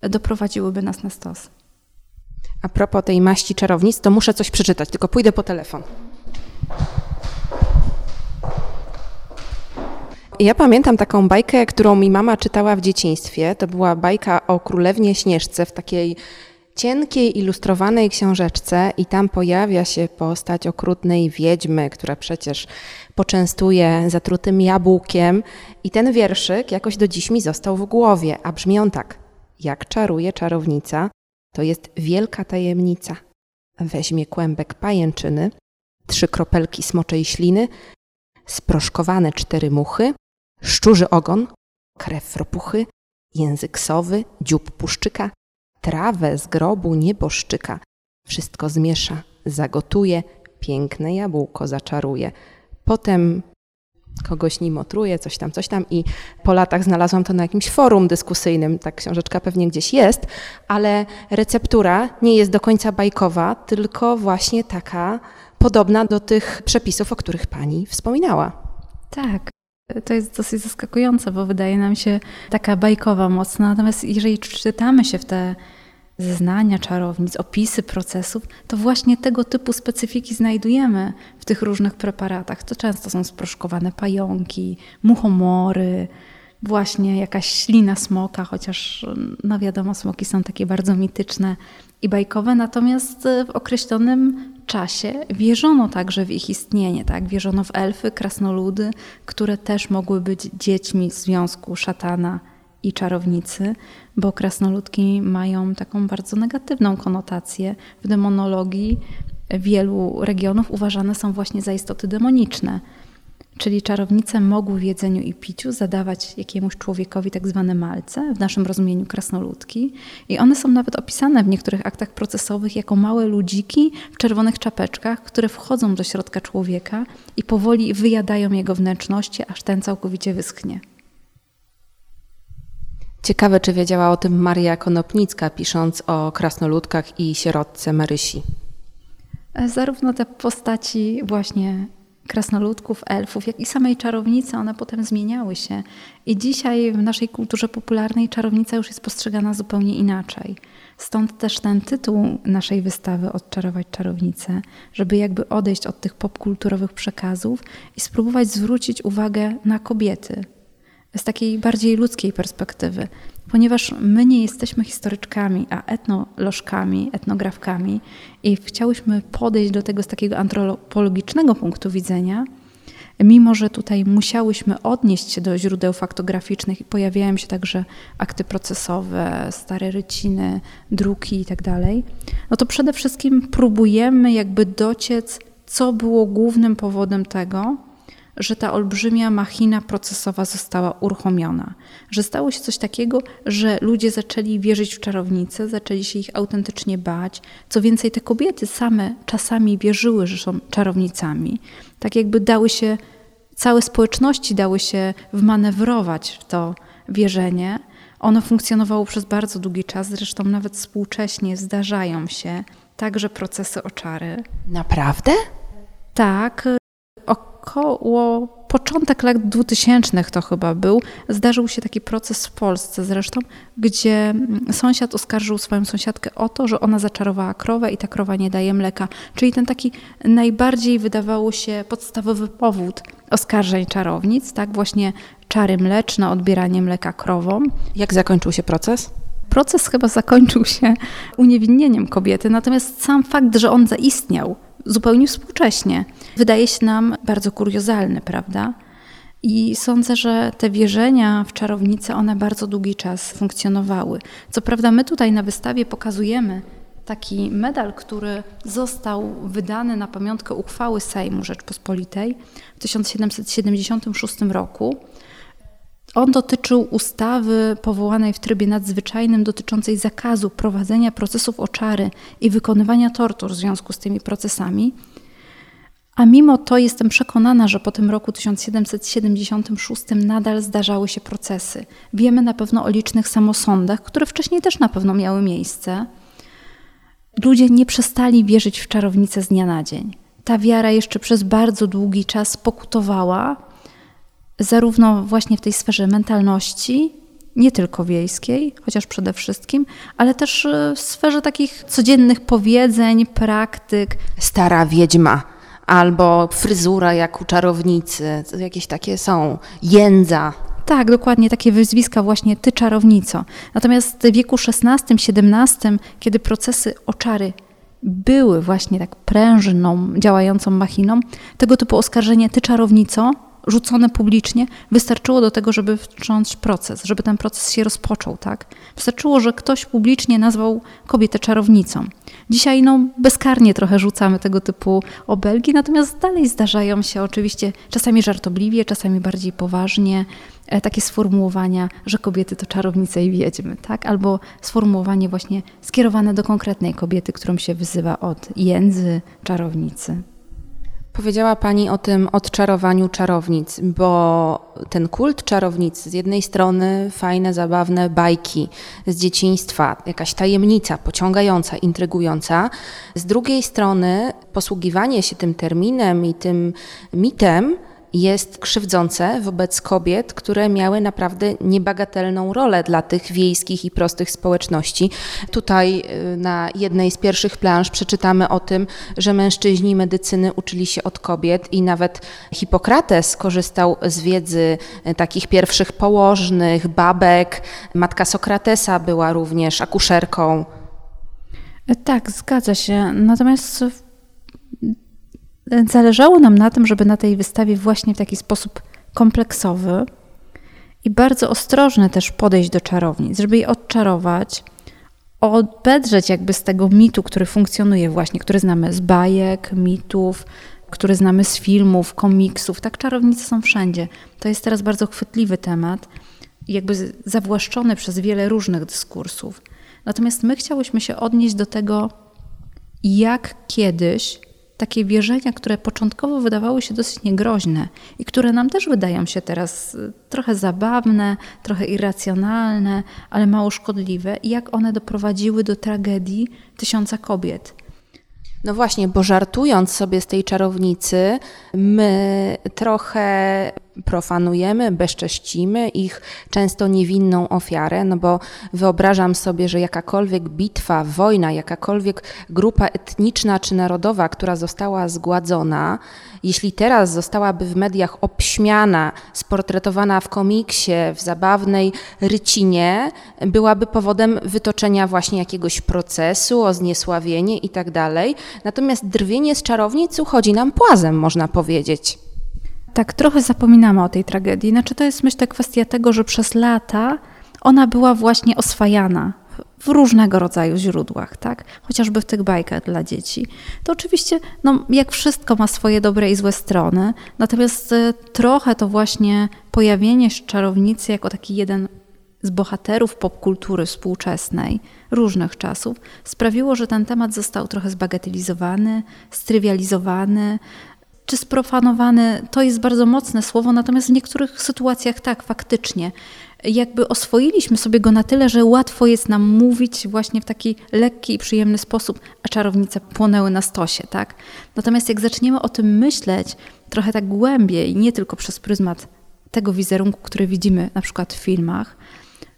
Speaker 3: doprowadziłyby nas na stos.
Speaker 2: A propos tej maści czarownic, to muszę coś przeczytać, tylko pójdę po telefon. Ja pamiętam taką bajkę, którą mi mama czytała w dzieciństwie. To była bajka o królewnie Śnieżce w takiej cienkiej, ilustrowanej książeczce i tam pojawia się postać okrutnej wiedźmy, która przecież poczęstuje zatrutym jabłkiem i ten wierszyk jakoś do dziś mi został w głowie, a brzmi on tak. Jak czaruje czarownica, to jest wielka tajemnica. Weźmie kłębek pajęczyny, trzy kropelki smoczej śliny, sproszkowane cztery muchy, szczurzy ogon, krew ropuchy, język sowy, dziób puszczyka, trawę z grobu nieboszczyka. Wszystko zmiesza, zagotuje, piękne jabłko zaczaruje. Potem kogoś nim otruje, coś tam, coś tam i po latach znalazłam to na jakimś forum dyskusyjnym, ta książeczka pewnie gdzieś jest, ale receptura nie jest do końca bajkowa, tylko właśnie taka podobna do tych przepisów, o których pani wspominała.
Speaker 3: Tak. To jest dosyć zaskakujące, bo wydaje nam się taka bajkowa mocna. Natomiast jeżeli czytamy się w te zeznania czarownic, opisy procesów, to właśnie tego typu specyfiki znajdujemy w tych różnych preparatach. To często są sproszkowane pająki, muchomory, właśnie jakaś ślina smoka, chociaż no wiadomo, smoki są takie bardzo mityczne i bajkowe, natomiast w określonym czasie wierzono także w ich istnienie, tak? Wierzono w elfy, krasnoludy, które też mogły być dziećmi związku szatana i czarownicy, bo krasnoludki mają taką bardzo negatywną konotację. W demonologii wielu regionów uważane są właśnie za istoty demoniczne. Czyli czarownice mogły w jedzeniu i piciu zadawać jakiemuś człowiekowi tak zwane malce, w naszym rozumieniu krasnoludki. I one są nawet opisane w niektórych aktach procesowych jako małe ludziki w czerwonych czapeczkach, które wchodzą do środka człowieka i powoli wyjadają jego wnętrzności, aż ten całkowicie wyschnie.
Speaker 2: Ciekawe, czy wiedziała o tym Maria Konopnicka, pisząc o krasnoludkach i sierotce Marysi.
Speaker 3: Zarówno te postaci właśnie krasnoludków, elfów, jak i samej czarownicy, one potem zmieniały się. I dzisiaj w naszej kulturze popularnej czarownica już jest postrzegana zupełnie inaczej. Stąd też ten tytuł naszej wystawy Odczarować czarownicę, żeby jakby odejść od tych popkulturowych przekazów i spróbować zwrócić uwagę na kobiety, z takiej bardziej ludzkiej perspektywy, ponieważ my nie jesteśmy historyczkami, a etnolożkami, etnografkami i chciałyśmy podejść do tego z takiego antropologicznego punktu widzenia, mimo że tutaj musiałyśmy odnieść się do źródeł faktograficznych i pojawiają się także akty procesowe, stare ryciny, druki itd., tak no to przede wszystkim próbujemy jakby dociec, co było głównym powodem tego, że ta olbrzymia machina procesowa została uruchomiona, że stało się coś takiego, że ludzie zaczęli wierzyć w czarownice, zaczęli się ich autentycznie bać. Co więcej, te kobiety same czasami wierzyły, że są czarownicami. Tak jakby dały się, całe społeczności dały się wmanewrować w to wierzenie. Ono funkcjonowało przez bardzo długi czas, zresztą nawet współcześnie zdarzają się także procesy oczary.
Speaker 2: Naprawdę?
Speaker 3: Tak, około początek lat 2000 to chyba był, zdarzył się taki proces w Polsce zresztą, gdzie sąsiad oskarżył swoją sąsiadkę o to, że ona zaczarowała krowę i ta krowa nie daje mleka. Czyli ten taki najbardziej wydawało się podstawowy powód oskarżeń czarownic, tak właśnie czary mleczne, odbieranie mleka krowom.
Speaker 2: Jak zakończył się proces?
Speaker 3: Proces chyba zakończył się uniewinnieniem kobiety, natomiast sam fakt, że on zaistniał, zupełnie współcześnie. Wydaje się nam bardzo kuriozalny, prawda? I sądzę, że te wierzenia w czarownice, one bardzo długi czas funkcjonowały. Co prawda, my tutaj na wystawie pokazujemy taki medal, który został wydany na pamiątkę uchwały Sejmu Rzeczpospolitej w 1776 roku. On dotyczył ustawy powołanej w trybie nadzwyczajnym dotyczącej zakazu prowadzenia procesów oczary i wykonywania tortur w związku z tymi procesami. A mimo to jestem przekonana, że po tym roku 1776 nadal zdarzały się procesy. Wiemy na pewno o licznych samosądach, które wcześniej też na pewno miały miejsce. Ludzie nie przestali wierzyć w czarownicę z dnia na dzień. Ta wiara jeszcze przez bardzo długi czas pokutowała, zarówno właśnie w tej sferze mentalności, nie tylko wiejskiej, chociaż przede wszystkim, ale też w sferze takich codziennych powiedzeń, praktyk.
Speaker 2: Stara wiedźma albo fryzura jak u czarownicy, jakieś takie są, jędza.
Speaker 3: Tak, dokładnie, takie wyzwiska właśnie ty czarownico. Natomiast w wieku XVI-XVII, kiedy procesy oczary były właśnie tak prężną, działającą machiną, tego typu oskarżenie ty czarownico rzucone publicznie, wystarczyło do tego, żeby wtrząść proces, żeby ten proces się rozpoczął, tak? Wystarczyło, że ktoś publicznie nazwał kobietę czarownicą. Dzisiaj no, bezkarnie trochę rzucamy tego typu obelgi, natomiast dalej zdarzają się oczywiście czasami żartobliwie, czasami bardziej poważnie e, takie sformułowania, że kobiety to czarownice i wiedźmy, tak? Albo sformułowanie właśnie skierowane do konkretnej kobiety, którą się wyzywa od jędzy, czarownicy.
Speaker 2: Powiedziała Pani o tym odczarowaniu czarownic, bo ten kult czarownic z jednej strony fajne, zabawne bajki z dzieciństwa, jakaś tajemnica pociągająca, intrygująca, z drugiej strony posługiwanie się tym terminem i tym mitem jest krzywdzące wobec kobiet, które miały naprawdę niebagatelną rolę dla tych wiejskich i prostych społeczności. Tutaj y, na jednej z pierwszych planż przeczytamy o tym, że mężczyźni medycyny uczyli się od kobiet i nawet Hipokrates korzystał z wiedzy y, takich pierwszych położnych, babek. Matka Sokratesa była również akuszerką.
Speaker 3: Tak, zgadza się. Natomiast Zależało nam na tym, żeby na tej wystawie właśnie w taki sposób kompleksowy i bardzo ostrożny też podejść do czarownic, żeby je odczarować, odbedrzeć jakby z tego mitu, który funkcjonuje właśnie, który znamy z bajek, mitów, który znamy z filmów, komiksów. Tak, czarownice są wszędzie. To jest teraz bardzo chwytliwy temat, jakby zawłaszczony przez wiele różnych dyskursów. Natomiast my chciałyśmy się odnieść do tego, jak kiedyś takie wierzenia, które początkowo wydawały się dosyć niegroźne i które nam też wydają się teraz y, trochę zabawne, trochę irracjonalne, ale mało szkodliwe, i jak one doprowadziły do tragedii tysiąca kobiet.
Speaker 2: No właśnie, bo żartując sobie z tej czarownicy, my trochę profanujemy, bezcześcimy ich często niewinną ofiarę, no bo wyobrażam sobie, że jakakolwiek bitwa, wojna, jakakolwiek grupa etniczna czy narodowa, która została zgładzona, jeśli teraz zostałaby w mediach obśmiana, sportretowana w komiksie, w zabawnej rycinie, byłaby powodem wytoczenia właśnie jakiegoś procesu o zniesławienie tak dalej. Natomiast drwienie z czarownic uchodzi nam płazem, można powiedzieć.
Speaker 3: Tak, trochę zapominamy o tej tragedii. Znaczy, to jest myślę kwestia tego, że przez lata ona była właśnie oswajana w różnego rodzaju źródłach, tak? chociażby w tych bajkach dla dzieci. To oczywiście, no, jak wszystko ma swoje dobre i złe strony, natomiast e, trochę to właśnie pojawienie się czarownicy jako taki jeden z bohaterów popkultury współczesnej, różnych czasów, sprawiło, że ten temat został trochę zbagatelizowany, strywializowany, czy sprofanowany, to jest bardzo mocne słowo, natomiast w niektórych sytuacjach tak, faktycznie. Jakby oswoiliśmy sobie go na tyle, że łatwo jest nam mówić właśnie w taki lekki i przyjemny sposób, a czarownice płonęły na stosie, tak? Natomiast jak zaczniemy o tym myśleć trochę tak głębiej, nie tylko przez pryzmat tego wizerunku, który widzimy na przykład w filmach,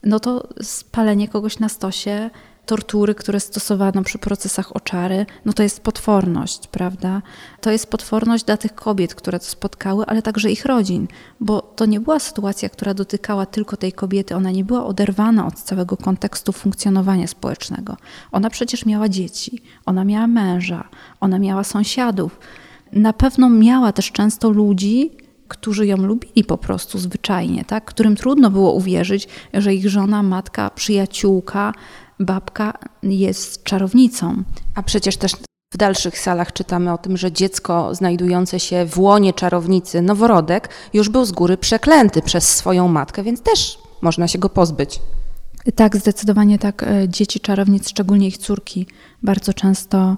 Speaker 3: no to spalenie kogoś na stosie tortury, które stosowano przy procesach oczary, no to jest potworność, prawda? To jest potworność dla tych kobiet, które to spotkały, ale także ich rodzin, bo to nie była sytuacja, która dotykała tylko tej kobiety, ona nie była oderwana od całego kontekstu funkcjonowania społecznego. Ona przecież miała dzieci, ona miała męża, ona miała sąsiadów. Na pewno miała też często ludzi, którzy ją lubili po prostu zwyczajnie, tak? którym trudno było uwierzyć, że ich żona, matka, przyjaciółka, babka jest czarownicą.
Speaker 2: A przecież też w dalszych salach czytamy o tym, że dziecko znajdujące się w łonie czarownicy, noworodek, już był z góry przeklęty przez swoją matkę, więc też można się go pozbyć.
Speaker 3: Tak, zdecydowanie tak. E, dzieci czarownic, szczególnie ich córki, bardzo często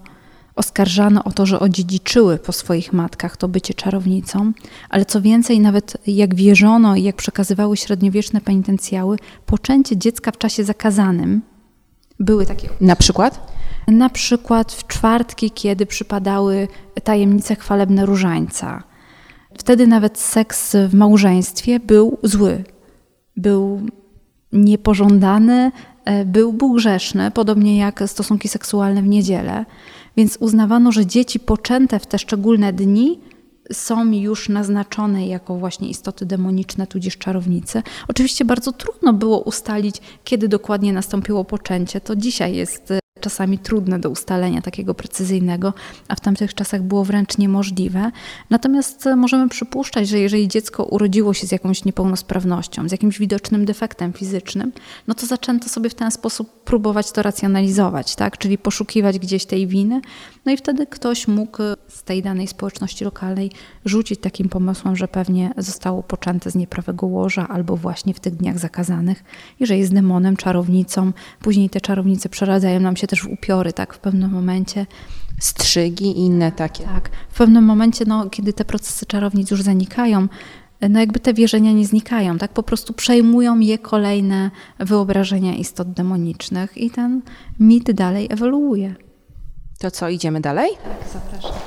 Speaker 3: oskarżano o to, że odziedziczyły po swoich matkach to bycie czarownicą, ale co więcej, nawet jak wierzono i jak przekazywały średniowieczne penitencjały, poczęcie dziecka w czasie zakazanym były takie.
Speaker 2: Na przykład?
Speaker 3: Na przykład w czwartki, kiedy przypadały tajemnice chwalebne różańca. Wtedy nawet seks w małżeństwie był zły. Był niepożądany, e, był, był grzeszny, podobnie jak stosunki seksualne w niedzielę. Więc uznawano, że dzieci poczęte w te szczególne dni są już naznaczone jako właśnie istoty demoniczne, tudzież czarownice. Oczywiście bardzo trudno było ustalić, kiedy dokładnie nastąpiło poczęcie. To dzisiaj jest e, czasami trudne do ustalenia takiego precyzyjnego, a w tamtych czasach było wręcz niemożliwe. Natomiast e, możemy przypuszczać, że jeżeli dziecko urodziło się z jakąś niepełnosprawnością, z jakimś widocznym defektem fizycznym, no to zaczęto sobie w ten sposób próbować to racjonalizować, tak? czyli poszukiwać gdzieś tej winy. No i wtedy ktoś mógł z tej danej społeczności lokalnej rzucić takim pomysłem, że pewnie zostało poczęte z nieprawego łoża albo właśnie w tych dniach zakazanych i że jest demonem, czarownicą. Później te czarownice przeradzają nam się też w upiory, tak, w pewnym momencie.
Speaker 2: Strzygi i inne takie.
Speaker 3: Tak, w pewnym momencie, no, kiedy te procesy czarownic już zanikają, no jakby te wierzenia nie znikają, tak? Po prostu przejmują je kolejne wyobrażenia istot demonicznych i ten mit dalej ewoluuje.
Speaker 2: To co, idziemy dalej?
Speaker 3: Tak, zapraszam.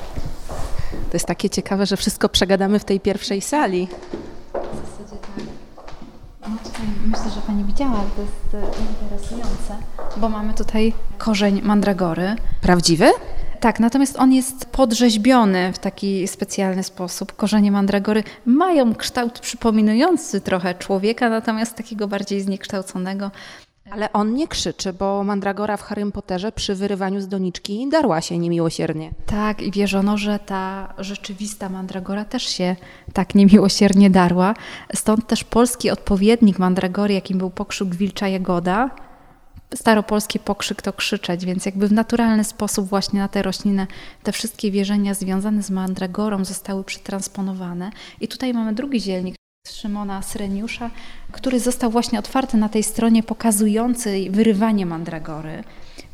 Speaker 2: To jest takie ciekawe, że wszystko przegadamy w tej pierwszej sali.
Speaker 3: No tutaj myślę, że Pani widziała, to jest e, interesujące, bo mamy tutaj korzeń mandragory.
Speaker 2: Prawdziwy?
Speaker 3: Tak, natomiast on jest podrzeźbiony w taki specjalny sposób. Korzenie mandragory mają kształt przypominający trochę człowieka, natomiast takiego bardziej zniekształconego.
Speaker 2: Ale on nie krzyczy, bo Mandragora w Harrym Potterze przy wyrywaniu z doniczki darła się niemiłosiernie.
Speaker 3: Tak, i wierzono, że ta rzeczywista Mandragora też się tak niemiłosiernie darła. Stąd też polski odpowiednik Mandragory, jakim był pokrzyk Wilcza Jagoda, staropolski pokrzyk to krzyczeć, więc jakby w naturalny sposób właśnie na tę roślinę te wszystkie wierzenia związane z mandragorą zostały przetransponowane. I tutaj mamy drugi zielnik, Szymona Sreniusza, który został właśnie otwarty na tej stronie pokazującej wyrywanie mandragory.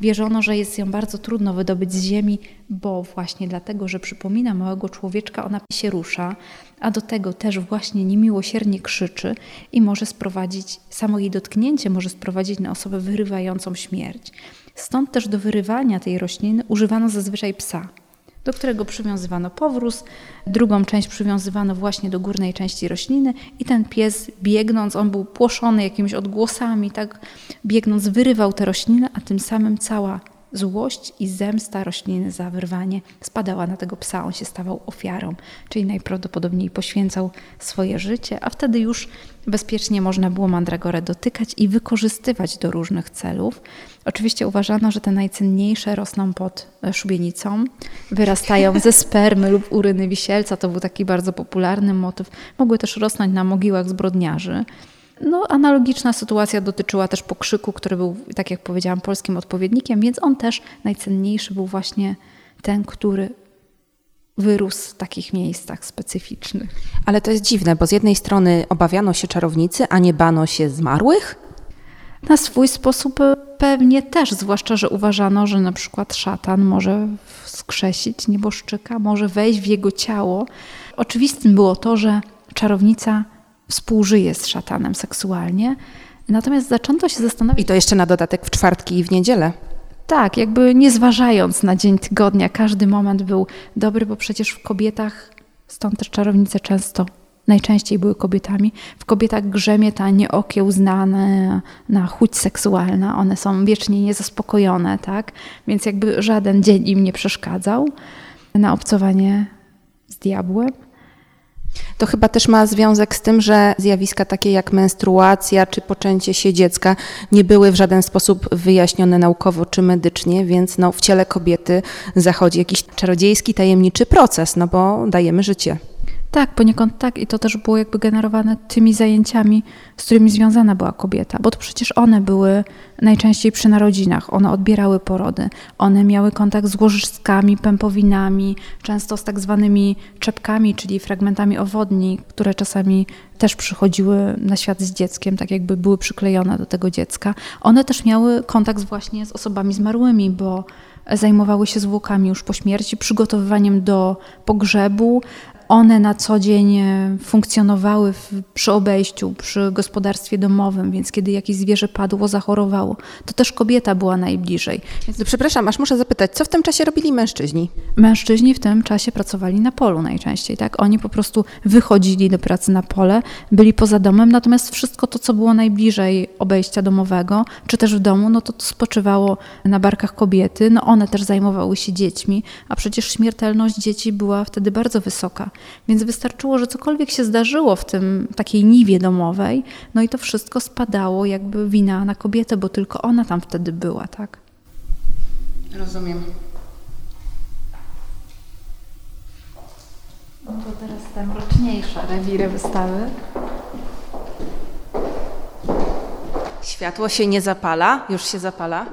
Speaker 3: Wierzono, że jest ją bardzo trudno wydobyć z ziemi, bo właśnie dlatego, że przypomina małego człowieczka, ona się rusza, a do tego też właśnie niemiłosiernie krzyczy i może sprowadzić, samo jej dotknięcie może sprowadzić na osobę wyrywającą śmierć. Stąd też do wyrywania tej rośliny używano zazwyczaj psa do którego przywiązywano powróz, drugą część przywiązywano właśnie do górnej części rośliny i ten pies biegnąc, on był płoszony jakimiś odgłosami, tak? Biegnąc wyrywał tę roślinę, a tym samym cała złość i zemsta rośliny za wyrwanie spadała na tego psa, on się stawał ofiarą, czyli najprawdopodobniej poświęcał swoje życie, a wtedy już bezpiecznie można było mandragorę dotykać i wykorzystywać do różnych celów. Oczywiście uważano, że te najcenniejsze rosną pod e, szubienicą, wyrastają ze spermy lub uryny wisielca, to był taki bardzo popularny motyw. Mogły też rosnąć na mogiłach zbrodniarzy. No, analogiczna sytuacja dotyczyła też pokrzyku, który był, tak jak powiedziałam, polskim odpowiednikiem, więc on też najcenniejszy był właśnie ten, który wyrósł w takich miejscach specyficznych.
Speaker 2: Ale to jest dziwne, bo z jednej strony obawiano się czarownicy, a nie bano się zmarłych?
Speaker 3: Na swój sposób pewnie też, zwłaszcza, że uważano, że na przykład szatan może skrzesić nieboszczyka, może wejść w jego ciało. Oczywistym było to, że czarownica współżyje z szatanem seksualnie. Natomiast zaczęto się zastanawiać.
Speaker 2: I to jeszcze na dodatek w czwartki i w niedzielę.
Speaker 3: Tak, jakby nie zważając na dzień tygodnia, każdy moment był dobry, bo przecież w kobietach, stąd też czarownice często, najczęściej były kobietami, w kobietach grzemie ta nieokiełznana na chuć seksualna. One są wiecznie niezaspokojone, tak? Więc jakby żaden dzień im nie przeszkadzał na obcowanie z diabłem.
Speaker 2: To chyba też ma związek z tym, że zjawiska takie jak menstruacja czy poczęcie się dziecka nie były w żaden sposób wyjaśnione naukowo czy medycznie, więc no, w ciele kobiety zachodzi jakiś czarodziejski, tajemniczy proces, no bo dajemy życie.
Speaker 3: Tak, poniekąd tak i to też było jakby generowane tymi zajęciami, z którymi związana była kobieta, bo to przecież one były najczęściej przy narodzinach, one odbierały porody, one miały kontakt z łożyskami, pępowinami, często z tak zwanymi czepkami, czyli fragmentami owodni, które czasami też przychodziły na świat z dzieckiem, tak jakby były przyklejone do tego dziecka. One też miały kontakt właśnie z osobami zmarłymi, bo zajmowały się zwłokami już po śmierci, przygotowywaniem do pogrzebu, one na co dzień e, funkcjonowały w, przy obejściu, przy gospodarstwie domowym, więc kiedy jakieś zwierzę padło, zachorowało, to też kobieta była najbliżej.
Speaker 2: Więc... Przepraszam, aż muszę zapytać, co w tym czasie robili mężczyźni?
Speaker 3: Mężczyźni w tym czasie pracowali na polu najczęściej, tak? Oni po prostu wychodzili do pracy na pole, byli poza domem, natomiast wszystko to, co było najbliżej obejścia domowego, czy też w domu, no to, to spoczywało na barkach kobiety, no one też zajmowały się dziećmi, a przecież śmiertelność dzieci była wtedy bardzo wysoka. Więc wystarczyło, że cokolwiek się zdarzyło w tym takiej niwie domowej, no i to wszystko spadało jakby wina na kobietę, bo tylko ona tam wtedy była, tak?
Speaker 2: Rozumiem.
Speaker 3: No to teraz te mroczniejsze rewiry wystawy.
Speaker 2: Światło się nie zapala, już się zapala.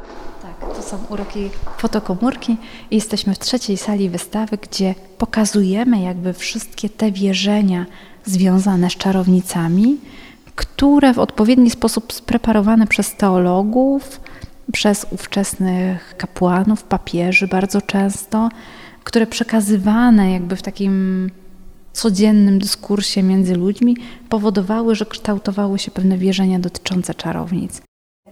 Speaker 3: To są uroki fotokomórki i jesteśmy w trzeciej sali wystawy, gdzie pokazujemy jakby wszystkie te wierzenia związane z czarownicami, które w odpowiedni sposób spreparowane przez teologów, przez ówczesnych kapłanów, papieży bardzo często, które przekazywane jakby w takim codziennym dyskursie między ludźmi powodowały, że kształtowały się pewne wierzenia dotyczące czarownic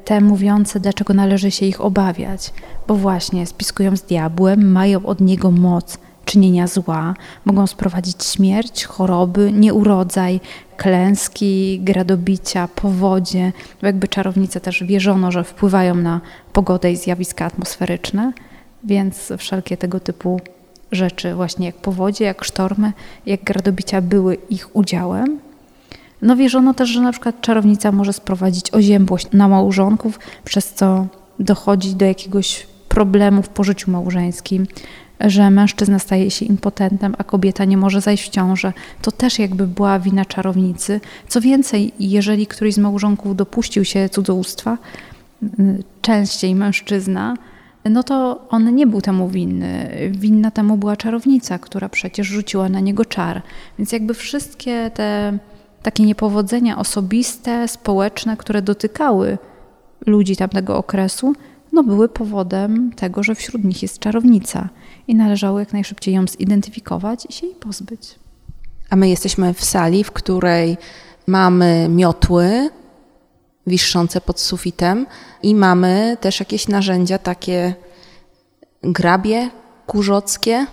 Speaker 3: te mówiące, dlaczego należy się ich obawiać, bo właśnie spiskują z diabłem, mają od niego moc czynienia zła, mogą sprowadzić śmierć, choroby, nieurodzaj, klęski, gradobicia, powodzie. Jakby czarownice też wierzono, że wpływają na pogodę i zjawiska atmosferyczne, więc wszelkie tego typu rzeczy, właśnie jak powodzie, jak sztormy, jak gradobicia były ich udziałem. No wierzono też, że na przykład czarownica może sprowadzić oziębłość na małżonków, przez co dochodzi do jakiegoś problemu w pożyciu małżeńskim, że mężczyzna staje się impotentem, a kobieta nie może zajść w ciążę. To też jakby była wina czarownicy. Co więcej, jeżeli któryś z małżonków dopuścił się cudzołóstwa, częściej mężczyzna, no to on nie był temu winny. Winna temu była czarownica, która przecież rzuciła na niego czar. Więc jakby wszystkie te takie niepowodzenia osobiste, społeczne, które dotykały ludzi tamtego okresu, no były powodem tego, że wśród nich jest czarownica i należało jak najszybciej ją zidentyfikować i się jej pozbyć.
Speaker 2: A my jesteśmy w sali, w której mamy miotły wiszące pod sufitem i mamy też jakieś narzędzia takie grabie kurzockie,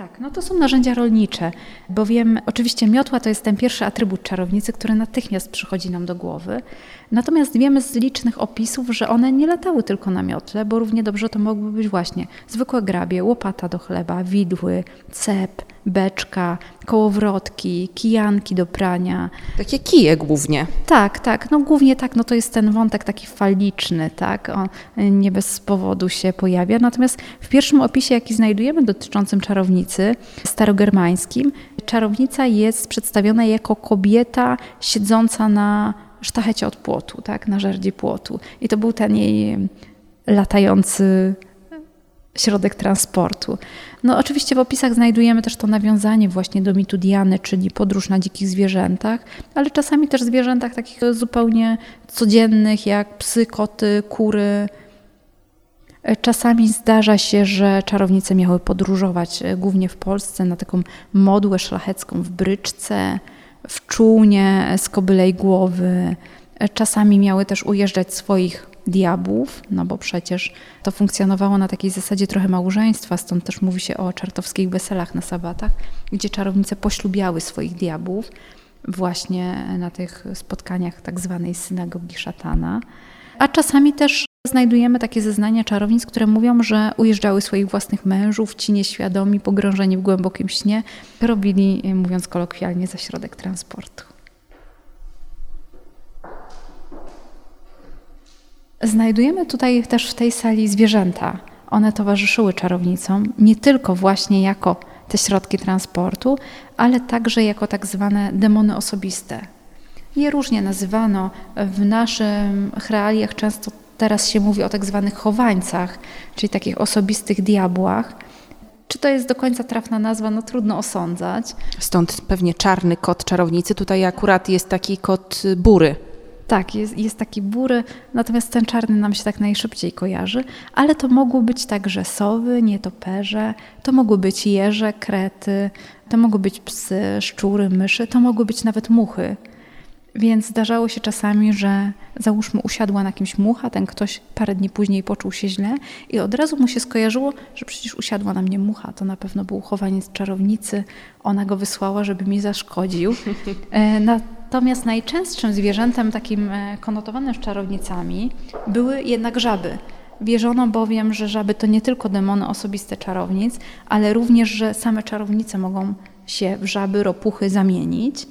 Speaker 3: tak, no to są narzędzia rolnicze, bowiem oczywiście miotła to jest ten pierwszy atrybut czarownicy, który natychmiast przychodzi nam do głowy. Natomiast wiemy z licznych opisów, że one nie latały tylko na miotle, bo równie dobrze to mogły być właśnie zwykłe grabie, łopata do chleba, widły, cep, beczka, kołowrotki, kijanki do prania.
Speaker 2: Takie kije głównie.
Speaker 3: Tak, tak, no głównie tak, no to jest ten wątek taki faliczny, tak, on nie bez powodu się pojawia. Natomiast w pierwszym opisie, jaki znajdujemy dotyczącym czarownicy, starogermańskim, czarownica jest przedstawiona jako kobieta siedząca na sztachecie od płotu, tak, na żerdzi płotu. I to był ten jej latający środek transportu. No oczywiście w opisach znajdujemy też to nawiązanie właśnie do mitu Diany, czyli podróż na dzikich zwierzętach, ale czasami też zwierzętach takich zupełnie codziennych, jak psy, koty, kury. Czasami zdarza się, że czarownice miały podróżować e, głównie w Polsce na taką modłę szlachecką w bryczce, w czółnie z kobylej głowy. Czasami miały też ujeżdżać swoich diabłów, no bo przecież to funkcjonowało na takiej zasadzie trochę małżeństwa, stąd też mówi się o czartowskich weselach na sabatach, gdzie czarownice poślubiały swoich diabłów właśnie na tych spotkaniach tak zwanej synagogi szatana. A czasami też znajdujemy takie zeznania czarownic, które mówią, że ujeżdżały swoich własnych mężów, ci nieświadomi, pogrążeni w głębokim śnie, robili, mówiąc kolokwialnie, za środek transportu. Znajdujemy tutaj też w tej sali zwierzęta. One towarzyszyły czarownicom nie tylko właśnie jako te środki transportu, ale także jako tak zwane demony osobiste. Je różnie nazywano. W naszych realiach często teraz się mówi o tak zwanych chowańcach, czyli takich osobistych diabłach. Czy to jest do końca trafna nazwa? No trudno osądzać.
Speaker 2: Stąd pewnie czarny kot czarownicy. Tutaj akurat jest taki kot bury.
Speaker 3: Tak, jest, jest taki bury, natomiast ten czarny nam się tak najszybciej kojarzy, ale to mogły być także sowy, nietoperze, to mogły być jeże, krety, to mogły być psy, szczury, myszy, to mogły być nawet muchy. Więc zdarzało się czasami, że załóżmy usiadła na kimś mucha, ten ktoś parę dni później poczuł się źle i od razu mu się skojarzyło, że przecież usiadła na mnie mucha, to na pewno był chowaniec czarownicy, ona go wysłała, żeby mi zaszkodził. E, natomiast najczęstszym zwierzętem takim e, konotowanym z czarownicami były jednak żaby. Wierzono bowiem, że żaby to nie tylko demony osobiste czarownic, ale również, że same czarownice mogą się w żaby, ropuchy zamienić.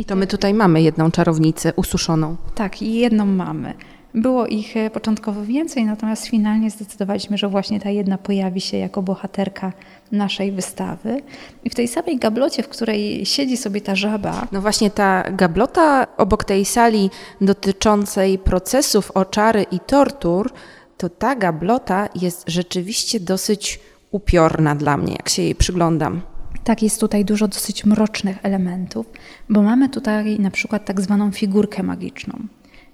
Speaker 2: I to my tutaj mamy jedną czarownicę ususzoną.
Speaker 3: Tak, i jedną mamy. Było ich e, początkowo więcej, natomiast finalnie zdecydowaliśmy, że właśnie ta jedna pojawi się jako bohaterka naszej wystawy. I w tej samej gablocie, w której siedzi sobie ta żaba.
Speaker 2: No właśnie ta gablota obok tej sali dotyczącej procesów oczary i tortur, to ta gablota jest rzeczywiście dosyć upiorna dla mnie, jak się jej przyglądam.
Speaker 3: Tak, jest tutaj dużo dosyć mrocznych elementów, bo mamy tutaj na przykład tak zwaną figurkę magiczną.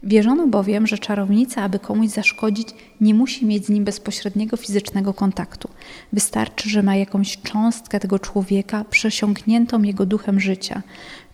Speaker 3: Wierzono bowiem, że czarownica, aby komuś zaszkodzić, nie musi mieć z nim bezpośredniego fizycznego kontaktu. Wystarczy, że ma jakąś cząstkę tego człowieka przesiąkniętą jego duchem życia.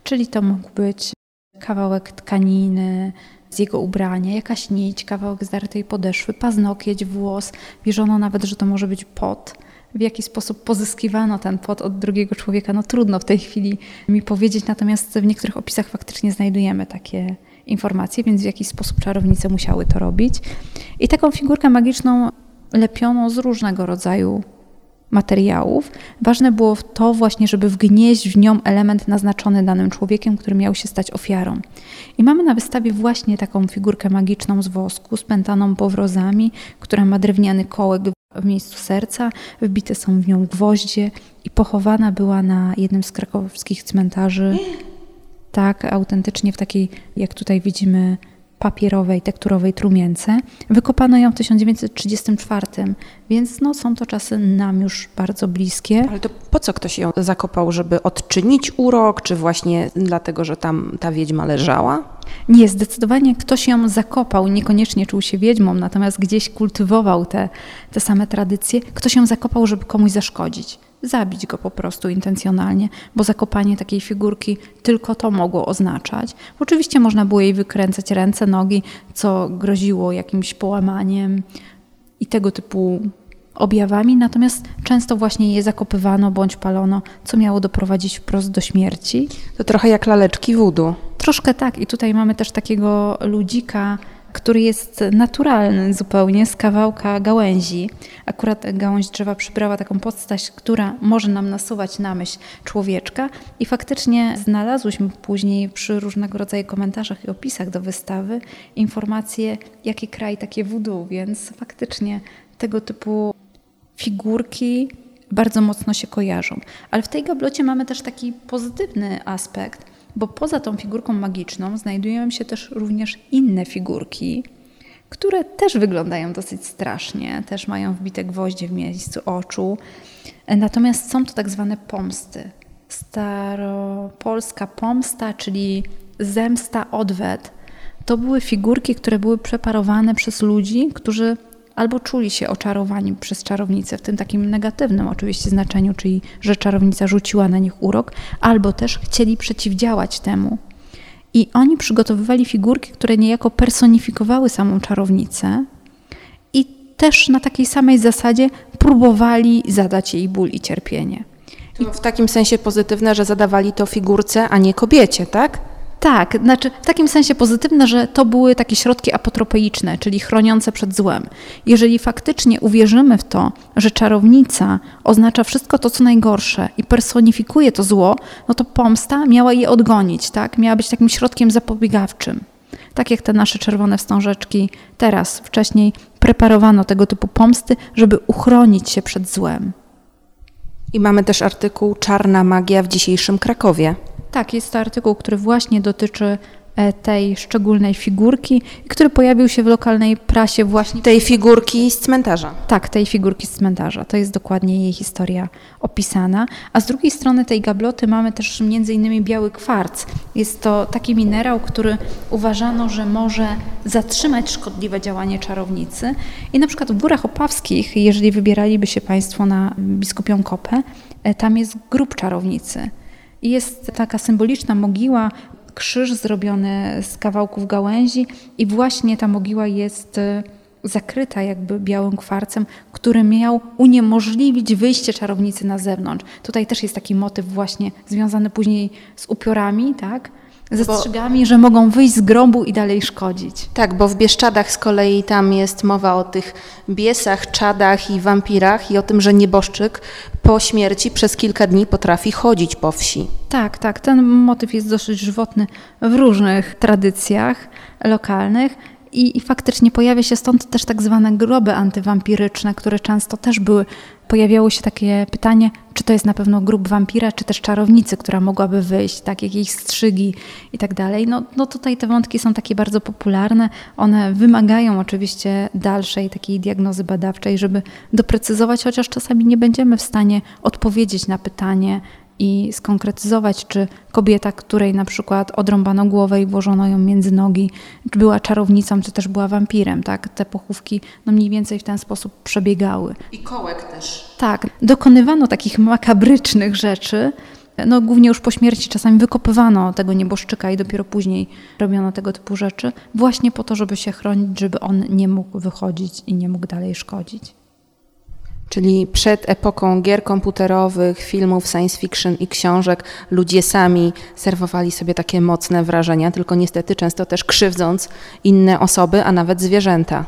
Speaker 3: Czyli to mógł być kawałek tkaniny, z jego ubrania, jakaś nić, kawałek zdartej podeszwy, paznokieć, włos. Wierzono nawet, że to może być pot w jaki sposób pozyskiwano ten pot od drugiego człowieka, no trudno w tej chwili mi powiedzieć, natomiast w niektórych opisach faktycznie znajdujemy takie informacje, więc w jaki sposób czarownice musiały to robić. I taką figurkę magiczną lepiono z różnego rodzaju materiałów. Ważne było to właśnie, żeby wgnieść w nią element naznaczony danym człowiekiem, który miał się stać ofiarą. I mamy na wystawie właśnie taką figurkę magiczną z wosku, spętaną powrozami, która ma drewniany kołek w miejscu serca, wbite są w nią gwoździe i pochowana była na jednym z krakowskich cmentarzy. Tak, autentycznie w takiej, jak tutaj widzimy, papierowej, tekturowej trumience. Wykopano ją w 1934, więc no, są to czasy nam już bardzo bliskie.
Speaker 2: Ale to po co ktoś ją zakopał, żeby odczynić urok, czy właśnie dlatego, że tam ta wiedźma leżała?
Speaker 3: Nie, zdecydowanie ktoś ją zakopał, niekoniecznie czuł się wiedźmą, natomiast gdzieś kultywował te, te same tradycje. Ktoś ją zakopał, żeby komuś zaszkodzić zabić go po prostu intencjonalnie, bo zakopanie takiej figurki tylko to mogło oznaczać. Oczywiście można było jej wykręcać ręce, nogi, co groziło jakimś połamaniem i tego typu objawami, natomiast często właśnie je zakopywano bądź palono, co miało doprowadzić wprost do śmierci.
Speaker 2: To trochę jak laleczki wudu.
Speaker 3: Troszkę tak i tutaj mamy też takiego ludzika, który jest naturalny zupełnie z kawałka gałęzi. Akurat gałąź drzewa przybrała taką postać, która może nam nasuwać na myśl człowieczka i faktycznie znalazłyśmy później przy różnego rodzaju komentarzach i opisach do wystawy informacje, jaki kraj takie wudu, więc faktycznie tego typu figurki bardzo mocno się kojarzą. Ale w tej gablocie mamy też taki pozytywny aspekt, bo poza tą figurką magiczną znajdują się też również inne figurki, które też wyglądają dosyć strasznie, też mają wbite gwoździe w miejscu oczu. Natomiast są to tak zwane pomsty. Staropolska pomsta, czyli zemsta, odwet, to były figurki, które były preparowane przez ludzi, którzy albo czuli się oczarowani przez czarownicę w tym takim negatywnym oczywiście znaczeniu, czyli że czarownica rzuciła na nich urok, albo też chcieli przeciwdziałać temu. I oni przygotowywali figurki, które niejako personifikowały samą czarownicę i też na takiej samej zasadzie próbowali zadać jej ból i cierpienie.
Speaker 2: W takim sensie pozytywne, że zadawali to figurce, a nie kobiecie, tak?
Speaker 3: Tak, znaczy w takim sensie pozytywne, że to były takie środki apotropeiczne, czyli chroniące przed złem. Jeżeli faktycznie uwierzymy w to, że czarownica oznacza wszystko to, co najgorsze i personifikuje to zło, no to pomsta miała je odgonić, tak? Miała być takim środkiem zapobiegawczym. Tak jak te nasze czerwone wstążeczki teraz, wcześniej preparowano tego typu pomsty, żeby uchronić się przed złem.
Speaker 2: I mamy też artykuł Czarna magia w dzisiejszym Krakowie.
Speaker 3: Tak, jest to artykuł, który właśnie dotyczy e, tej szczególnej figurki, który pojawił się w lokalnej prasie właśnie.
Speaker 2: Tej figurki z cmentarza.
Speaker 3: Tak, tej figurki z cmentarza. To jest dokładnie jej historia opisana. A z drugiej strony tej gabloty mamy też między innymi biały kwarc. Jest to taki minerał, który uważano, że może zatrzymać szkodliwe działanie czarownicy. I na przykład w Górach Opawskich, jeżeli wybieraliby się Państwo na biskupią kopę, e, tam jest grób czarownicy. Jest taka symboliczna mogiła, krzyż zrobiony z kawałków gałęzi i właśnie ta mogiła jest e, zakryta jakby białym kwarcem, który miał uniemożliwić wyjście czarownicy na zewnątrz. Tutaj też jest taki motyw właśnie związany później z upiorami, tak? Ze strzygami, że mogą wyjść z grobu i dalej szkodzić.
Speaker 2: Tak, bo w Bieszczadach z kolei tam jest mowa o tych biesach, czadach i wampirach i o tym, że nieboszczyk po śmierci przez kilka dni potrafi chodzić po wsi.
Speaker 3: Tak, tak. Ten motyw jest dosyć żywotny w różnych tradycjach lokalnych. I, I, faktycznie pojawia się stąd też tak zwane groby antywampiryczne, które często też były. Pojawiało się takie pytanie, czy to jest na pewno grób wampira, czy też czarownicy, która mogłaby wyjść, tak, jakieś strzygi i tak dalej. No, no tutaj te wątki są takie bardzo popularne. One wymagają oczywiście dalszej takiej diagnozy badawczej, żeby doprecyzować, chociaż czasami nie będziemy w stanie odpowiedzieć na pytanie, i skonkretyzować, czy kobieta, której na przykład odrąbano głowę i włożono ją między nogi, czy była czarownicą, czy też była wampirem. Tak? Te pochówki no mniej więcej w ten sposób przebiegały.
Speaker 2: I kołek też.
Speaker 3: Tak, dokonywano takich makabrycznych rzeczy. No, głównie już po śmierci czasami wykopywano tego nieboszczyka i dopiero później robiono tego typu rzeczy, właśnie po to, żeby się chronić, żeby on nie mógł wychodzić i nie mógł dalej szkodzić.
Speaker 2: Czyli przed epoką gier komputerowych, filmów science fiction i książek ludzie sami serwowali sobie takie mocne wrażenia, tylko niestety często też krzywdząc inne osoby, a nawet zwierzęta.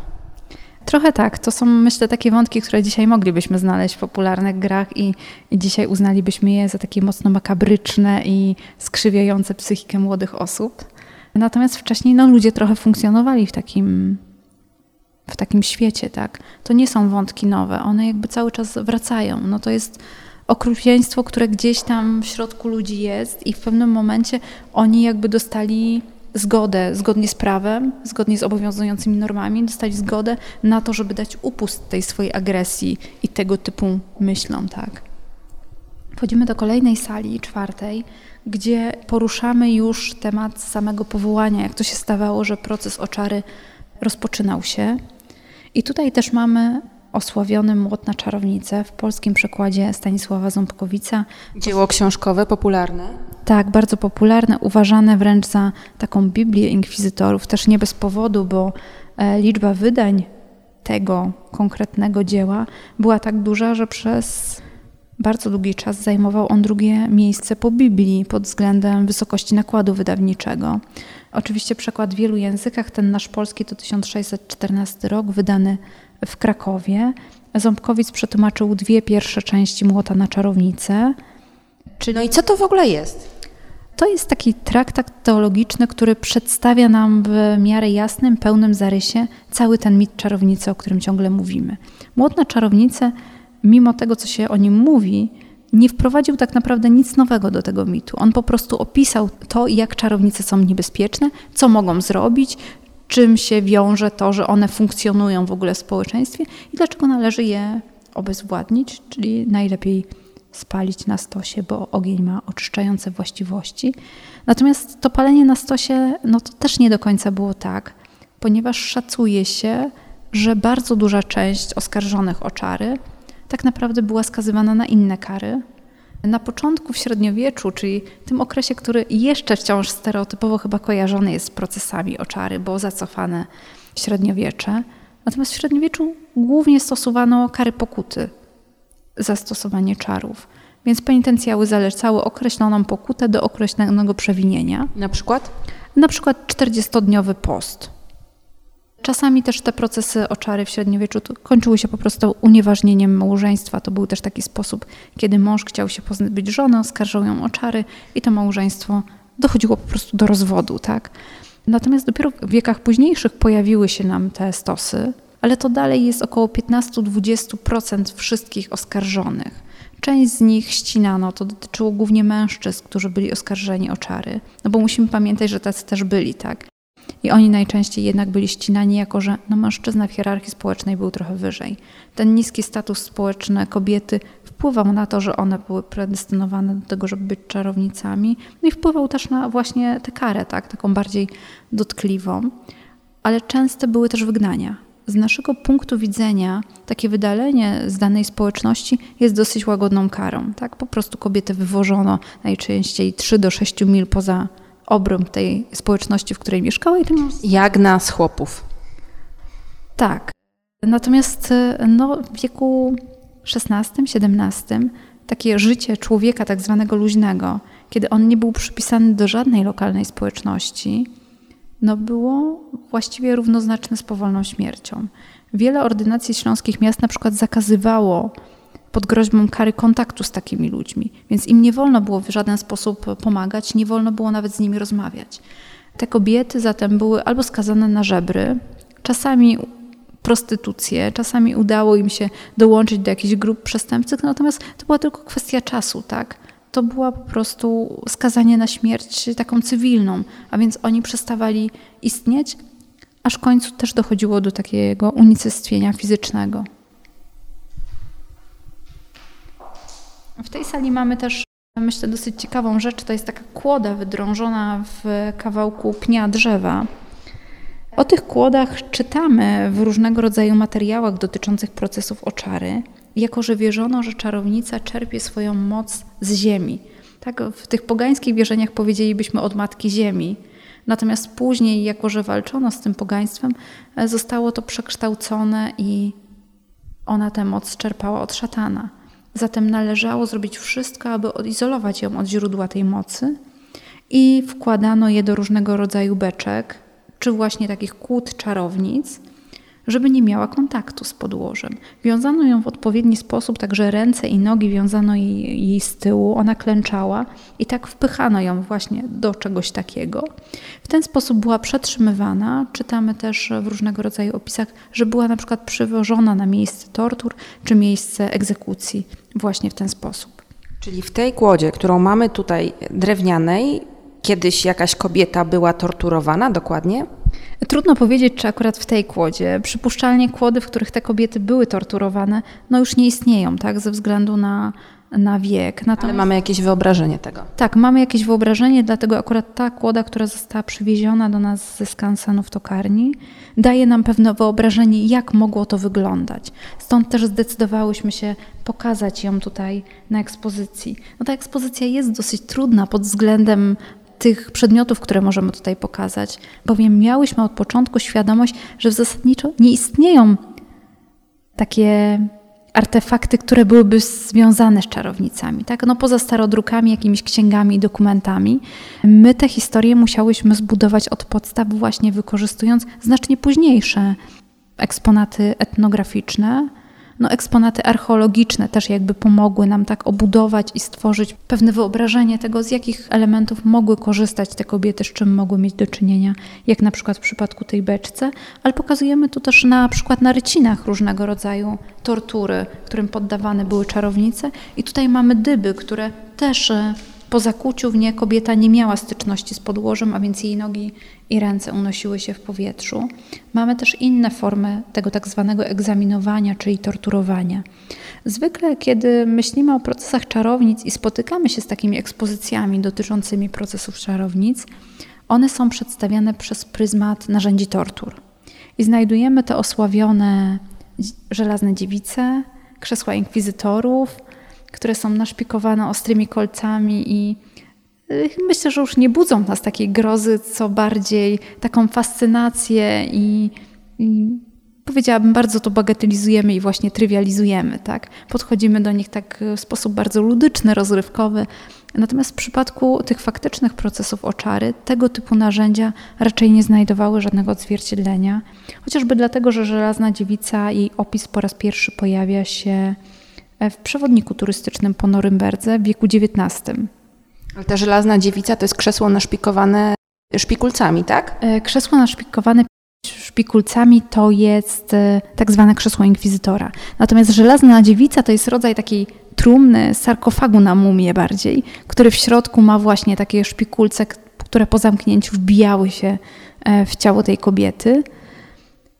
Speaker 3: Trochę tak. To są, myślę, takie wątki, które dzisiaj moglibyśmy znaleźć w popularnych grach i, i dzisiaj uznalibyśmy je za takie mocno makabryczne i skrzywiające psychikę młodych osób. Natomiast wcześniej no, ludzie trochę funkcjonowali w takim w takim świecie, tak? To nie są wątki nowe, one jakby cały czas wracają. No to jest okrucieństwo, które gdzieś tam w środku ludzi jest i w pewnym momencie oni jakby dostali zgodę, zgodnie z prawem, zgodnie z obowiązującymi normami, dostali zgodę na to, żeby dać upust tej swojej agresji i tego typu myślom, tak? Wchodzimy do kolejnej sali, czwartej, gdzie poruszamy już temat samego powołania, jak to się stawało, że proces oczary rozpoczynał się. I tutaj też mamy osławiony Młot na czarownicę w polskim przekładzie Stanisława Ząbkowica.
Speaker 2: Dzieło książkowe, popularne?
Speaker 3: Tak, bardzo popularne, uważane wręcz za taką Biblię inkwizytorów, też nie bez powodu, bo e, liczba wydań tego konkretnego dzieła była tak duża, że przez bardzo długi czas zajmował on drugie miejsce po Biblii pod względem wysokości nakładu wydawniczego. Oczywiście przekład w wielu językach, ten nasz polski to 1614 rok, wydany w Krakowie. Ząbkowic przetłumaczył dwie pierwsze części Młota na czarownicę.
Speaker 2: Czyli... No i co to w ogóle jest?
Speaker 3: To jest taki traktat teologiczny, który przedstawia nam w miarę jasnym, pełnym zarysie cały ten mit czarownicy, o którym ciągle mówimy. Młot na czarownicę, mimo tego, co się o nim mówi, nie wprowadził tak naprawdę nic nowego do tego mitu. On po prostu opisał to, jak czarownice są niebezpieczne, co mogą zrobić, czym się wiąże to, że one funkcjonują w ogóle w społeczeństwie i dlaczego należy je obezwładnić, czyli najlepiej spalić na stosie, bo ogień ma oczyszczające właściwości. Natomiast to palenie na stosie, no to też nie do końca było tak, ponieważ szacuje się, że bardzo duża część oskarżonych o czary tak naprawdę była skazywana na inne kary. Na początku w średniowieczu, czyli tym okresie, który jeszcze wciąż stereotypowo chyba kojarzony jest z procesami oczary, bo zacofane średniowiecze. Natomiast w średniowieczu głównie stosowano kary pokuty za stosowanie czarów. Więc penitencjały zalecały określoną pokutę do określonego przewinienia.
Speaker 2: Na przykład?
Speaker 3: Na przykład 40-dniowy post. Czasami też te procesy oczary w średniowieczu kończyły się po prostu unieważnieniem małżeństwa. To był też taki sposób, kiedy mąż chciał się pozbyć żony, oskarżał ją o czary i to małżeństwo dochodziło po prostu do rozwodu. Tak? Natomiast dopiero w wiekach późniejszych pojawiły się nam te stosy, ale to dalej jest około 15-20% wszystkich oskarżonych. Część z nich ścinano, to dotyczyło głównie mężczyzn, którzy byli oskarżeni o czary. No bo musimy pamiętać, że tacy też byli, tak? I oni najczęściej jednak byli ścinani, jako że no, mężczyzna w hierarchii społecznej był trochę wyżej. Ten niski status społeczny kobiety wpływał na to, że one były predestynowane do tego, żeby być czarownicami, no i wpływał też na właśnie tę karę, tak, taką bardziej dotkliwą. Ale częste były też wygnania. Z naszego punktu widzenia takie wydalenie z danej społeczności jest dosyć łagodną karą. Tak? Po prostu kobiety wywożono najczęściej 3 do 6 mil poza obręb tej społeczności, w której mieszkała. I tym...
Speaker 2: Jak na z chłopów.
Speaker 3: Tak. Natomiast no, w wieku XVI-XVII takie życie człowieka tak zwanego luźnego, kiedy on nie był przypisany do żadnej lokalnej społeczności, no było właściwie równoznaczne z powolną śmiercią. Wiele ordynacji śląskich miast na przykład zakazywało pod groźbą kary kontaktu z takimi ludźmi, więc im nie wolno było w żaden sposób pomagać, nie wolno było nawet z nimi rozmawiać. Te kobiety zatem były albo skazane na żebry, czasami prostytucję, czasami udało im się dołączyć do jakichś grup przestępczych, natomiast to była tylko kwestia czasu, tak? To była po prostu skazanie na śmierć taką cywilną, a więc oni przestawali istnieć, aż w końcu też dochodziło do takiego unicestwienia fizycznego. W tej sali mamy też, myślę, dosyć ciekawą rzecz. To jest taka kłoda wydrążona w kawałku pnia drzewa. O tych kłodach czytamy w różnego rodzaju materiałach dotyczących procesów oczary, jako że wierzono, że czarownica czerpie swoją moc z ziemi. Tak, w tych pogańskich wierzeniach powiedzielibyśmy od matki ziemi. Natomiast później, jako że walczono z tym pogaństwem, zostało to przekształcone i ona tę moc czerpała od szatana. Zatem należało zrobić wszystko, aby odizolować ją od źródła tej mocy i wkładano je do różnego rodzaju beczek, czy właśnie takich kłód czarownic, żeby nie miała kontaktu z podłożem. Wiązano ją w odpowiedni sposób, także ręce i nogi wiązano jej, jej z tyłu, ona klęczała i tak wpychano ją właśnie do czegoś takiego. W ten sposób była przetrzymywana. Czytamy też w różnego rodzaju opisach, że była na przykład przywożona na miejsce tortur czy miejsce egzekucji właśnie w ten sposób.
Speaker 2: Czyli w tej kłodzie, którą mamy tutaj drewnianej, kiedyś jakaś kobieta była torturowana dokładnie?
Speaker 3: Trudno powiedzieć, czy akurat w tej kłodzie. Przypuszczalnie kłody, w których te kobiety były torturowane, no już nie istnieją, tak, ze względu na, na wiek.
Speaker 2: Natomiast, Ale mamy jakieś wyobrażenie tego.
Speaker 3: Tak, mamy jakieś wyobrażenie, dlatego akurat ta kłoda, która została przywieziona do nas ze skansenu w tokarni, daje nam pewne wyobrażenie, jak mogło to wyglądać. Stąd też zdecydowałyśmy się pokazać ją tutaj na ekspozycji. No ta ekspozycja jest dosyć trudna pod względem tych przedmiotów, które możemy tutaj pokazać, bowiem miałyśmy od początku świadomość, że zasadniczo nie istnieją takie artefakty, które byłyby związane z czarownicami. Tak? No poza starodrukami, jakimiś księgami i dokumentami, my te historie musiałyśmy zbudować od podstaw, właśnie wykorzystując znacznie późniejsze eksponaty etnograficzne, no, eksponaty archeologiczne też jakby pomogły nam tak obudować i stworzyć pewne wyobrażenie tego, z jakich elementów mogły korzystać te kobiety, z czym mogły mieć do czynienia, jak na przykład w przypadku tej beczce, ale pokazujemy tu też na przykład na rycinach różnego rodzaju tortury, którym poddawane były czarownice. I tutaj mamy dyby, które też e, po zakuciu w nie kobieta nie miała styczności z podłożem, a więc jej nogi i ręce unosiły się w powietrzu. Mamy też inne formy tego tak zwanego egzaminowania, czyli torturowania. Zwykle, kiedy myślimy o procesach czarownic i spotykamy się z takimi ekspozycjami dotyczącymi procesów czarownic, one są przedstawiane przez pryzmat narzędzi tortur. I znajdujemy te osławione żelazne dziewice, krzesła inkwizytorów, które są naszpikowane ostrymi kolcami i myślę, że już nie budzą w nas takiej grozy, co bardziej taką fascynację i, i powiedziałabym, bardzo to bagatelizujemy i właśnie trywializujemy. Tak? Podchodzimy do nich tak w sposób bardzo ludyczny, rozrywkowy. Natomiast w przypadku tych faktycznych procesów oczary, tego typu narzędzia raczej nie znajdowały żadnego odzwierciedlenia. Chociażby dlatego, że żelazna dziewica, jej opis po raz pierwszy pojawia się E, w przewodniku turystycznym po Norymberdze w wieku XIX.
Speaker 2: Ale ta żelazna dziewica to jest krzesło naszpikowane szpikulcami, tak?
Speaker 3: E, krzesło naszpikowane szpikulcami to jest e, tak zwane krzesło inkwizytora. Natomiast żelazna dziewica to jest rodzaj takiej trumny, sarkofagu na mumię bardziej, który w środku ma właśnie takie szpikulce, które po zamknięciu wbijały się e, w ciało tej kobiety.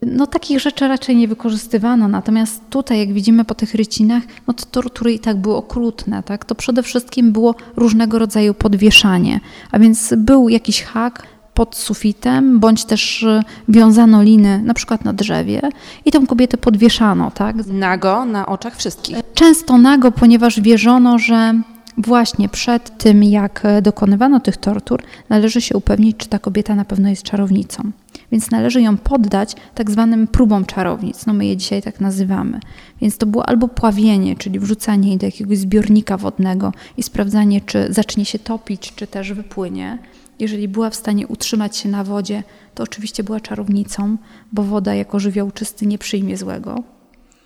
Speaker 3: No takich rzeczy raczej nie wykorzystywano, natomiast tutaj, jak widzimy po tych rycinach, no to tortury i tak były okrutne, tak? To przede wszystkim było różnego rodzaju podwieszanie, a więc był jakiś hak, pod sufitem, bądź też y, wiązano liny na przykład na drzewie i tą kobietę podwieszano, tak?
Speaker 2: Nago na oczach wszystkich.
Speaker 3: Często nago, ponieważ wierzono, że właśnie przed tym, jak e, dokonywano tych tortur, należy się upewnić, czy ta kobieta na pewno jest czarownicą. Więc należy ją poddać tak zwanym próbom czarownic. No my je dzisiaj tak nazywamy. Więc to było albo pławienie, czyli wrzucanie jej do jakiegoś zbiornika wodnego i sprawdzanie, czy zacznie się topić, czy też wypłynie jeżeli była w stanie utrzymać się na wodzie, to oczywiście była czarownicą, bo woda jako żywioł czysty nie przyjmie złego.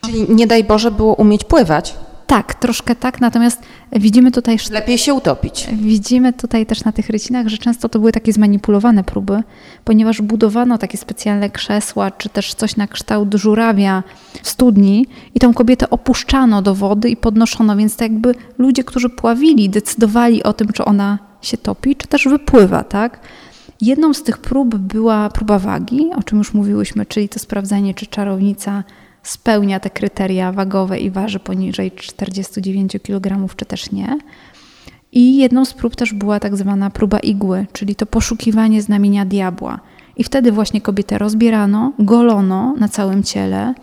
Speaker 2: Czyli nie daj Boże było umieć pływać.
Speaker 3: Tak, troszkę tak, natomiast widzimy tutaj...
Speaker 2: Lepiej się utopić.
Speaker 3: Widzimy tutaj też na tych rycinach, że często to były takie zmanipulowane próby, ponieważ budowano takie specjalne krzesła, czy też coś na kształt żurawia w studni i tą kobietę opuszczano do wody i podnoszono, więc tak jakby ludzie, którzy pławili, decydowali o tym, czy ona się topi, czy też wypływa, tak? Jedną z tych prób była próba wagi, o czym już mówiłyśmy, czyli to sprawdzanie, czy czarownica spełnia te kryteria wagowe i waży poniżej 49 kg, czy też nie. I jedną z prób też była tak zwana próba igły, czyli to poszukiwanie znamienia diabła. I wtedy właśnie kobietę rozbierano, golono na całym ciele,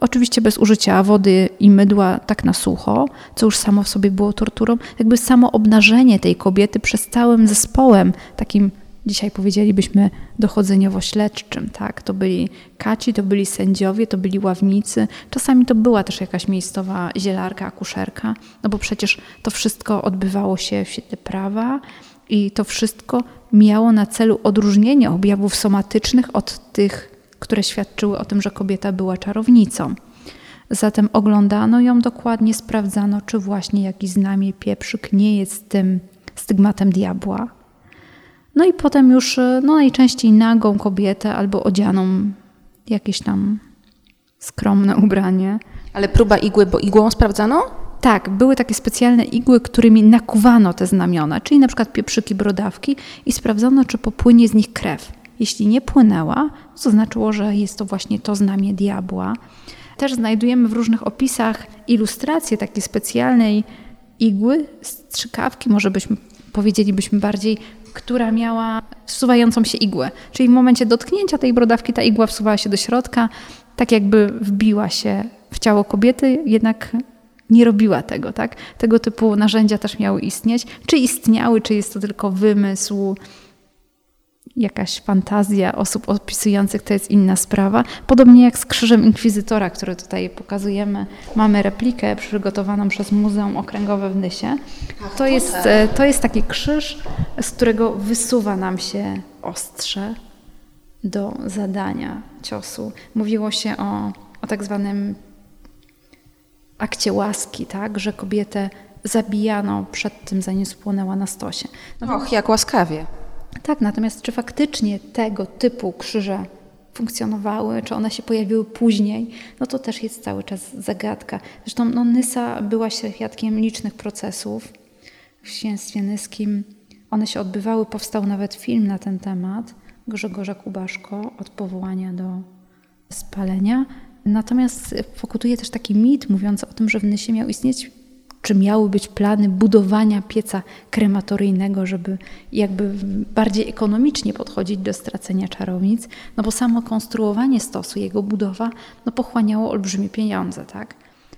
Speaker 3: oczywiście bez użycia wody i mydła tak na sucho, co już samo w sobie było torturą. Jakby samo obnażenie tej kobiety przez całym zespołem takim dzisiaj powiedzielibyśmy dochodzeniowo-śledczym, tak? To byli kaci, to byli sędziowie, to byli ławnicy, czasami to była też jakaś miejscowa zielarka, akuszerka, no bo przecież to wszystko odbywało się w świetle prawa i to wszystko miało na celu odróżnienie objawów somatycznych od tych, które świadczyły o tym, że kobieta była czarownicą. Zatem oglądano ją dokładnie, sprawdzano, czy właśnie jakiś znamie pieprzyk nie jest tym stygmatem diabła. No i potem już no najczęściej nagą kobietę albo odzianą jakieś tam skromne ubranie.
Speaker 2: Ale próba igły, bo igłą sprawdzano?
Speaker 3: Tak, były takie specjalne igły, którymi nakuwano te znamiona, czyli na przykład pieprzyki, brodawki i sprawdzono, czy popłynie z nich krew. Jeśli nie płynęła, to znaczyło, że jest to właśnie to znamie diabła. Też znajdujemy w różnych opisach ilustracje takiej specjalnej igły, strzykawki, może byśmy powiedzielibyśmy bardziej, która miała wsuwającą się igłę. Czyli w momencie dotknięcia tej brodawki ta igła wsuwała się do środka, tak jakby wbiła się w ciało kobiety, jednak nie robiła tego, tak? Tego typu narzędzia też miały istnieć. Czy istniały, czy jest to tylko wymysł, jakaś fantazja osób opisujących, to jest inna sprawa. Podobnie jak z krzyżem inkwizytora, który tutaj pokazujemy. Mamy replikę przygotowaną przez Muzeum Okręgowe w Nysie. To jest, e, to jest taki krzyż, z którego wysuwa nam się ostrze do zadania ciosu. Mówiło się o, o tak zwanym akcie łaski, tak, że kobietę zabijano przed tym, zanim spłonęła na stosie.
Speaker 2: No, Och, jak łaskawie.
Speaker 3: Tak, natomiast czy faktycznie tego typu krzyże funkcjonowały, czy one się pojawiły później, no to też jest cały czas zagadka. Zresztą no, Nysa była świadkiem licznych procesów w księstwie nyskim. One się odbywały, powstał nawet film na ten temat Grzegorza Kubaszko od powołania do spalenia. Natomiast pokutuje też taki mit mówiący o tym, że w Nysie miał istnieć czy miały być plany budowania pieca krematoryjnego, żeby jakby bardziej ekonomicznie podchodzić do stracenia czarownic, no bo samo konstruowanie stosu, jego budowa, no pochłaniało olbrzymie pieniądze, tak?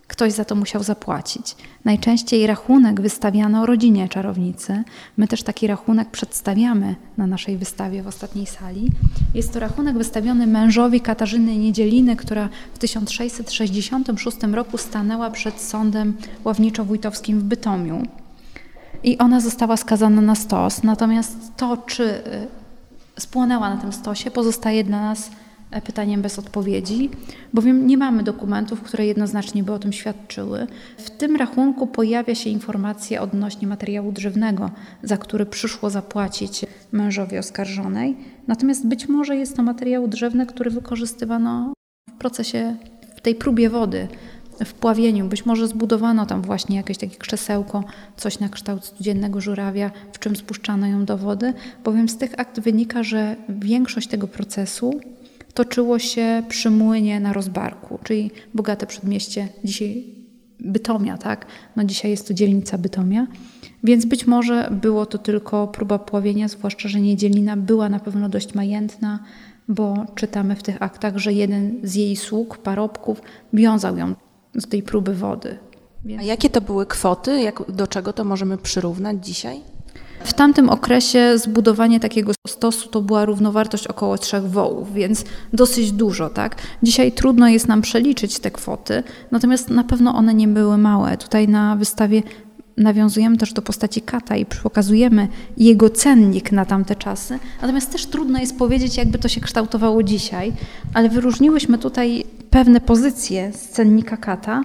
Speaker 3: Ktoś za to musiał zapłacić. Najczęściej rachunek wystawiano rodzinie czarownicy. My też taki rachunek przedstawiamy na naszej wystawie w ostatniej sali. Jest to rachunek wystawiony mężowi Katarzyny Niedzieliny, która w 1666 roku stanęła przed sądem ławniczo-wójtowskim w Bytomiu. I ona została skazana na stos. Natomiast to, czy y, spłonęła na tym stosie, pozostaje dla nas pytaniem bez odpowiedzi, bowiem nie mamy dokumentów, które jednoznacznie by o tym świadczyły. W tym rachunku pojawia się informacja odnośnie materiału drzewnego, za który przyszło zapłacić mężowi oskarżonej. Natomiast być może jest to materiał drzewny, który wykorzystywano w procesie, w tej próbie wody w pławieniu. Być może zbudowano tam właśnie jakieś takie krzesełko, coś na kształt codziennego żurawia, w czym spuszczano ją do wody, bowiem z tych akt wynika, że większość tego procesu toczyło się przy młynie na rozbarku, czyli bogate przedmieście dzisiaj Bytomia, tak? No dzisiaj jest to dzielnica Bytomia, więc być może było to tylko próba pławienia, zwłaszcza, że Niedzielina była na pewno dość majętna, bo czytamy w tych aktach, że jeden z jej sług, parobków, wiązał ją z tej próby wody.
Speaker 2: Więc... A jakie to były kwoty? Jak, do czego to możemy przyrównać dzisiaj?
Speaker 3: W tamtym okresie zbudowanie takiego stosu to była równowartość około trzech wołów, więc dosyć dużo, tak? Dzisiaj trudno jest nam przeliczyć te kwoty, natomiast na pewno one nie były małe. Tutaj na wystawie nawiązujemy też do postaci kata i pokazujemy jego cennik na tamte czasy. Natomiast też trudno jest powiedzieć, jakby to się kształtowało dzisiaj, ale wyróżniłyśmy tutaj pewne pozycje z cennika kata,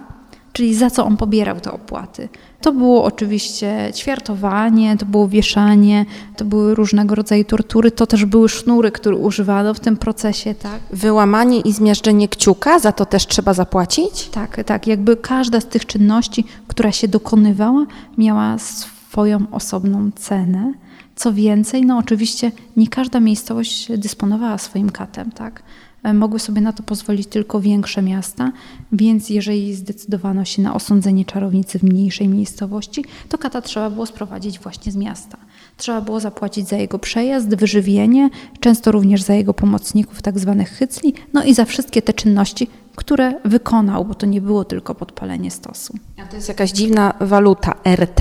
Speaker 3: czyli za co on pobierał te opłaty. To było oczywiście ćwiartowanie, to było wieszanie, to były różnego rodzaju tortury, to też były sznury, które używano w tym procesie, tak.
Speaker 2: Wyłamanie i zmiażdżenie kciuka, za to też trzeba zapłacić?
Speaker 3: Tak, tak, jakby każda z tych czynności, która się dokonywała, miała swoją osobną cenę. Co więcej, no oczywiście nie każda miejscowość dysponowała swoim katem, tak. E, mogły sobie na to pozwolić tylko większe miasta, więc jeżeli zdecydowano się na osądzenie czarownicy w mniejszej miejscowości, to kata trzeba było sprowadzić właśnie z miasta. Trzeba było zapłacić za jego przejazd, wyżywienie, często również za jego pomocników, tak zwanych hycli, no i za wszystkie te czynności, które wykonał, bo to nie było tylko podpalenie stosu.
Speaker 2: A to jest jakaś dziwna waluta RT?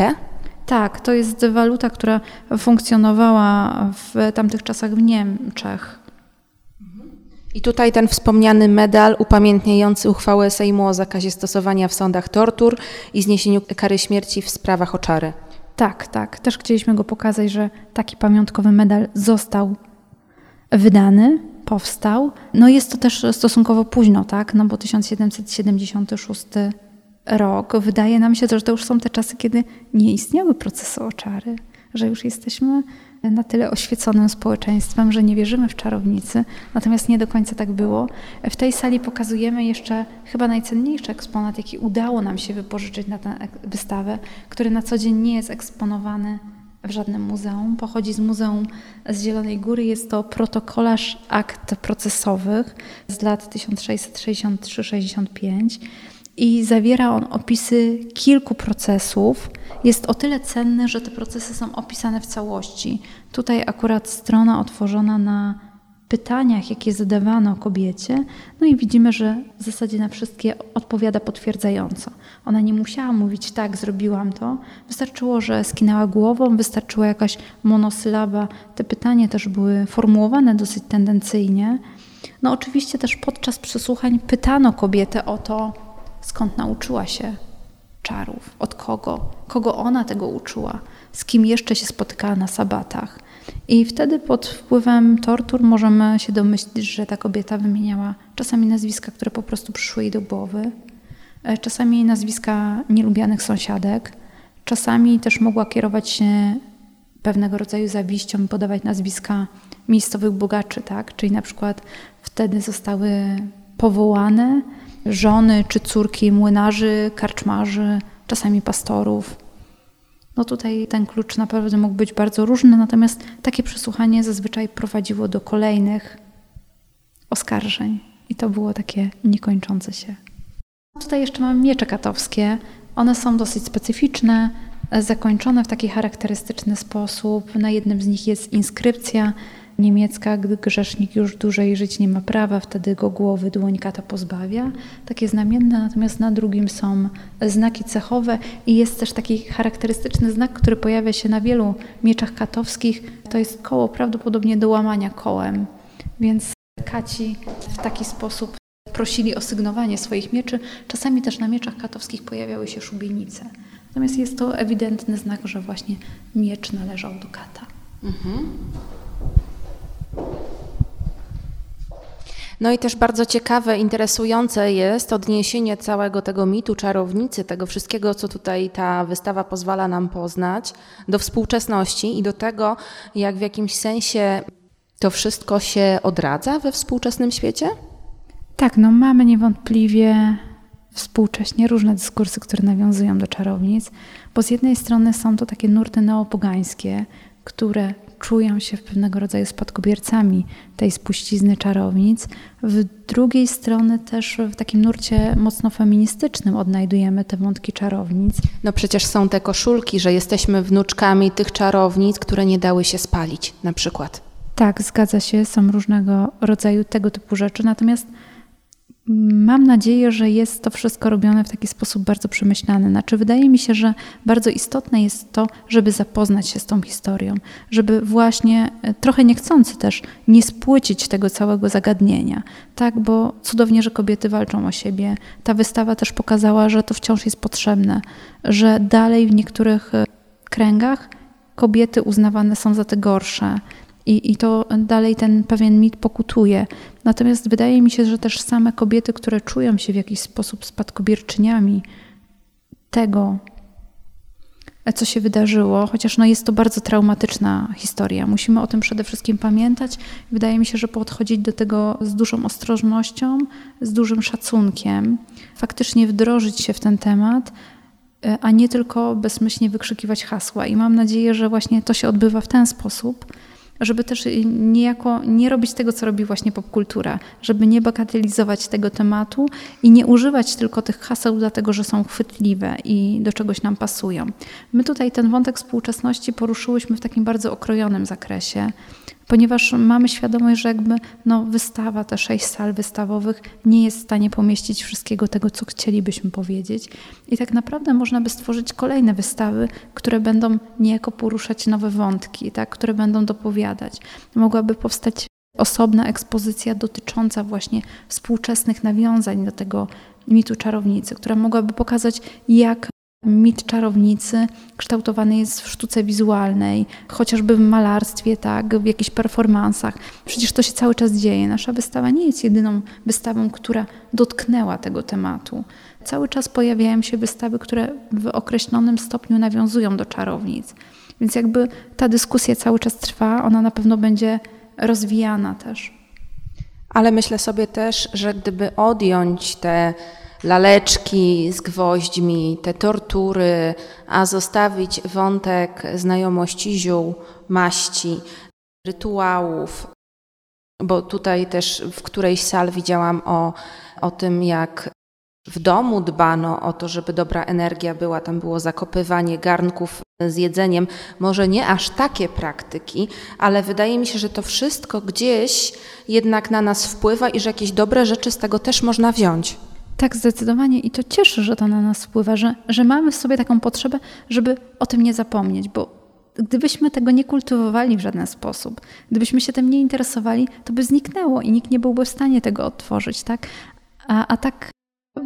Speaker 3: Tak, to jest waluta, która funkcjonowała w tamtych czasach w Niemczech.
Speaker 2: I tutaj ten wspomniany medal upamiętniający uchwałę Sejmu o zakazie stosowania w sądach tortur i zniesieniu kary śmierci w sprawach o czary.
Speaker 3: Tak, tak. Też chcieliśmy go pokazać, że taki pamiątkowy medal został wydany, powstał. No jest to też stosunkowo późno, tak? No bo 1776 rok. Wydaje nam się, że to już są te czasy, kiedy nie istniały procesy o czary, że już jesteśmy na tyle oświeconym społeczeństwem, że nie wierzymy w czarownicy, natomiast nie do końca tak było. W tej sali pokazujemy jeszcze chyba najcenniejszy eksponat, jaki udało nam się wypożyczyć na tę wystawę, który na co dzień nie jest eksponowany w żadnym muzeum. Pochodzi z Muzeum z Zielonej Góry. Jest to protokolarz akt procesowych z lat 1663-65 i zawiera on opisy kilku procesów. Jest o tyle cenny, że te procesy są opisane w całości. Tutaj akurat strona otworzona na pytaniach, jakie zadawano kobiecie, no i widzimy, że w zasadzie na wszystkie odpowiada potwierdzająco. Ona nie musiała mówić tak, zrobiłam to. Wystarczyło, że skinęła głową, wystarczyła jakaś monosylaba. Te pytania też były formułowane dosyć tendencyjnie. No oczywiście też podczas przesłuchań pytano kobietę o to, skąd nauczyła się czarów, od kogo, kogo ona tego uczyła, z kim jeszcze się spotykała na sabatach. I wtedy pod wpływem tortur możemy się domyślić, że ta kobieta wymieniała czasami nazwiska, które po prostu przyszły jej do głowy, e, czasami nazwiska nielubianych sąsiadek, czasami też mogła kierować się pewnego rodzaju zawiścią i podawać nazwiska miejscowych bogaczy, tak? Czyli na przykład wtedy zostały powołane żony czy córki młynarzy, karczmarzy, czasami pastorów. No tutaj ten klucz naprawdę mógł być bardzo różny, natomiast takie przesłuchanie zazwyczaj prowadziło do kolejnych oskarżeń i to było takie niekończące się. Tutaj jeszcze mamy miecze katowskie. One są dosyć specyficzne, zakończone w taki charakterystyczny sposób. Na jednym z nich jest inskrypcja niemiecka, gdy grzesznik już dłużej żyć nie ma prawa, wtedy go głowy dłońka to pozbawia. Takie znamienne, natomiast na drugim są znaki cechowe i jest też taki charakterystyczny znak, który pojawia się na wielu mieczach katowskich. To jest koło prawdopodobnie do łamania kołem, więc kaci w taki sposób prosili o sygnowanie swoich mieczy. Czasami też na mieczach katowskich pojawiały się szubienice. Natomiast jest to ewidentny znak, że właśnie miecz należał do kata. Mhm.
Speaker 2: No i też bardzo ciekawe, interesujące jest odniesienie całego tego mitu czarownicy, tego wszystkiego, co tutaj ta wystawa pozwala nam poznać, do współczesności i do tego, jak w jakimś sensie to wszystko się odradza we współczesnym świecie?
Speaker 3: Tak, no mamy niewątpliwie współcześnie różne dyskursy, które nawiązują do czarownic, bo z jednej strony są to takie nurty neopogańskie, które czują się w pewnego rodzaju spadkobiercami tej spuścizny czarownic. W drugiej strony też w takim nurcie mocno feministycznym odnajdujemy te wątki czarownic.
Speaker 2: No przecież są te koszulki, że jesteśmy wnuczkami tych czarownic, które nie dały się spalić na przykład.
Speaker 3: Tak, zgadza się, są różnego rodzaju tego typu rzeczy, natomiast Mam nadzieję, że jest to wszystko robione w taki sposób bardzo przemyślany. Znaczy, wydaje mi się, że bardzo istotne jest to, żeby zapoznać się z tą historią, żeby właśnie e, trochę niechcący też nie spłycić tego całego zagadnienia. Tak, bo cudownie, że kobiety walczą o siebie. Ta wystawa też pokazała, że to wciąż jest potrzebne, że dalej w niektórych e, kręgach kobiety uznawane są za te gorsze i, I to dalej ten pewien mit pokutuje. Natomiast wydaje mi się, że też same kobiety, które czują się w jakiś sposób spadkobierczyniami tego, co się wydarzyło, chociaż no jest to bardzo traumatyczna historia. Musimy o tym przede wszystkim pamiętać. Wydaje mi się, że podchodzić do tego z dużą ostrożnością, z dużym szacunkiem, faktycznie wdrożyć się w ten temat, a nie tylko bezmyślnie wykrzykiwać hasła. I mam nadzieję, że właśnie to się odbywa w ten sposób, żeby też niejako nie robić tego, co robi właśnie popkultura, żeby nie bagatelizować tego tematu i nie używać tylko tych haseł dlatego, że są chwytliwe i do czegoś nam pasują. My tutaj ten wątek współczesności poruszyłyśmy w takim bardzo okrojonym zakresie ponieważ mamy świadomość, że jakby no, wystawa, te sześć sal wystawowych nie jest w stanie pomieścić wszystkiego tego, co chcielibyśmy powiedzieć. I tak naprawdę można by stworzyć kolejne wystawy, które będą niejako poruszać nowe wątki, tak, które będą dopowiadać. Mogłaby powstać osobna ekspozycja dotycząca właśnie współczesnych nawiązań do tego mitu czarownicy, która mogłaby pokazać, jak Mit czarownicy kształtowany jest w sztuce wizualnej, chociażby w malarstwie, tak, w jakichś performansach. Przecież to się cały czas dzieje. Nasza wystawa nie jest jedyną wystawą, która dotknęła tego tematu. Cały czas pojawiają się wystawy, które w określonym stopniu nawiązują do czarownic. Więc jakby ta dyskusja cały czas trwa, ona na pewno będzie rozwijana też.
Speaker 2: Ale myślę sobie też, że gdyby odjąć te laleczki z gwoźdźmi, te tortury, a zostawić wątek znajomości ziół, maści, rytuałów. Bo tutaj też w którejś sal widziałam o, o tym, jak w domu dbano o to, żeby dobra energia była, tam było zakopywanie garnków z jedzeniem. Może nie aż takie praktyki, ale wydaje mi się, że to wszystko gdzieś jednak na nas wpływa i że jakieś dobre rzeczy z tego też można wziąć.
Speaker 3: Tak, zdecydowanie i to cieszy, że to na nas wpływa, że, że mamy w sobie taką potrzebę, żeby o tym nie zapomnieć, bo gdybyśmy tego nie kultywowali w żaden sposób, gdybyśmy się tym nie interesowali, to by zniknęło i nikt nie byłby w stanie tego odtworzyć, tak? A, a tak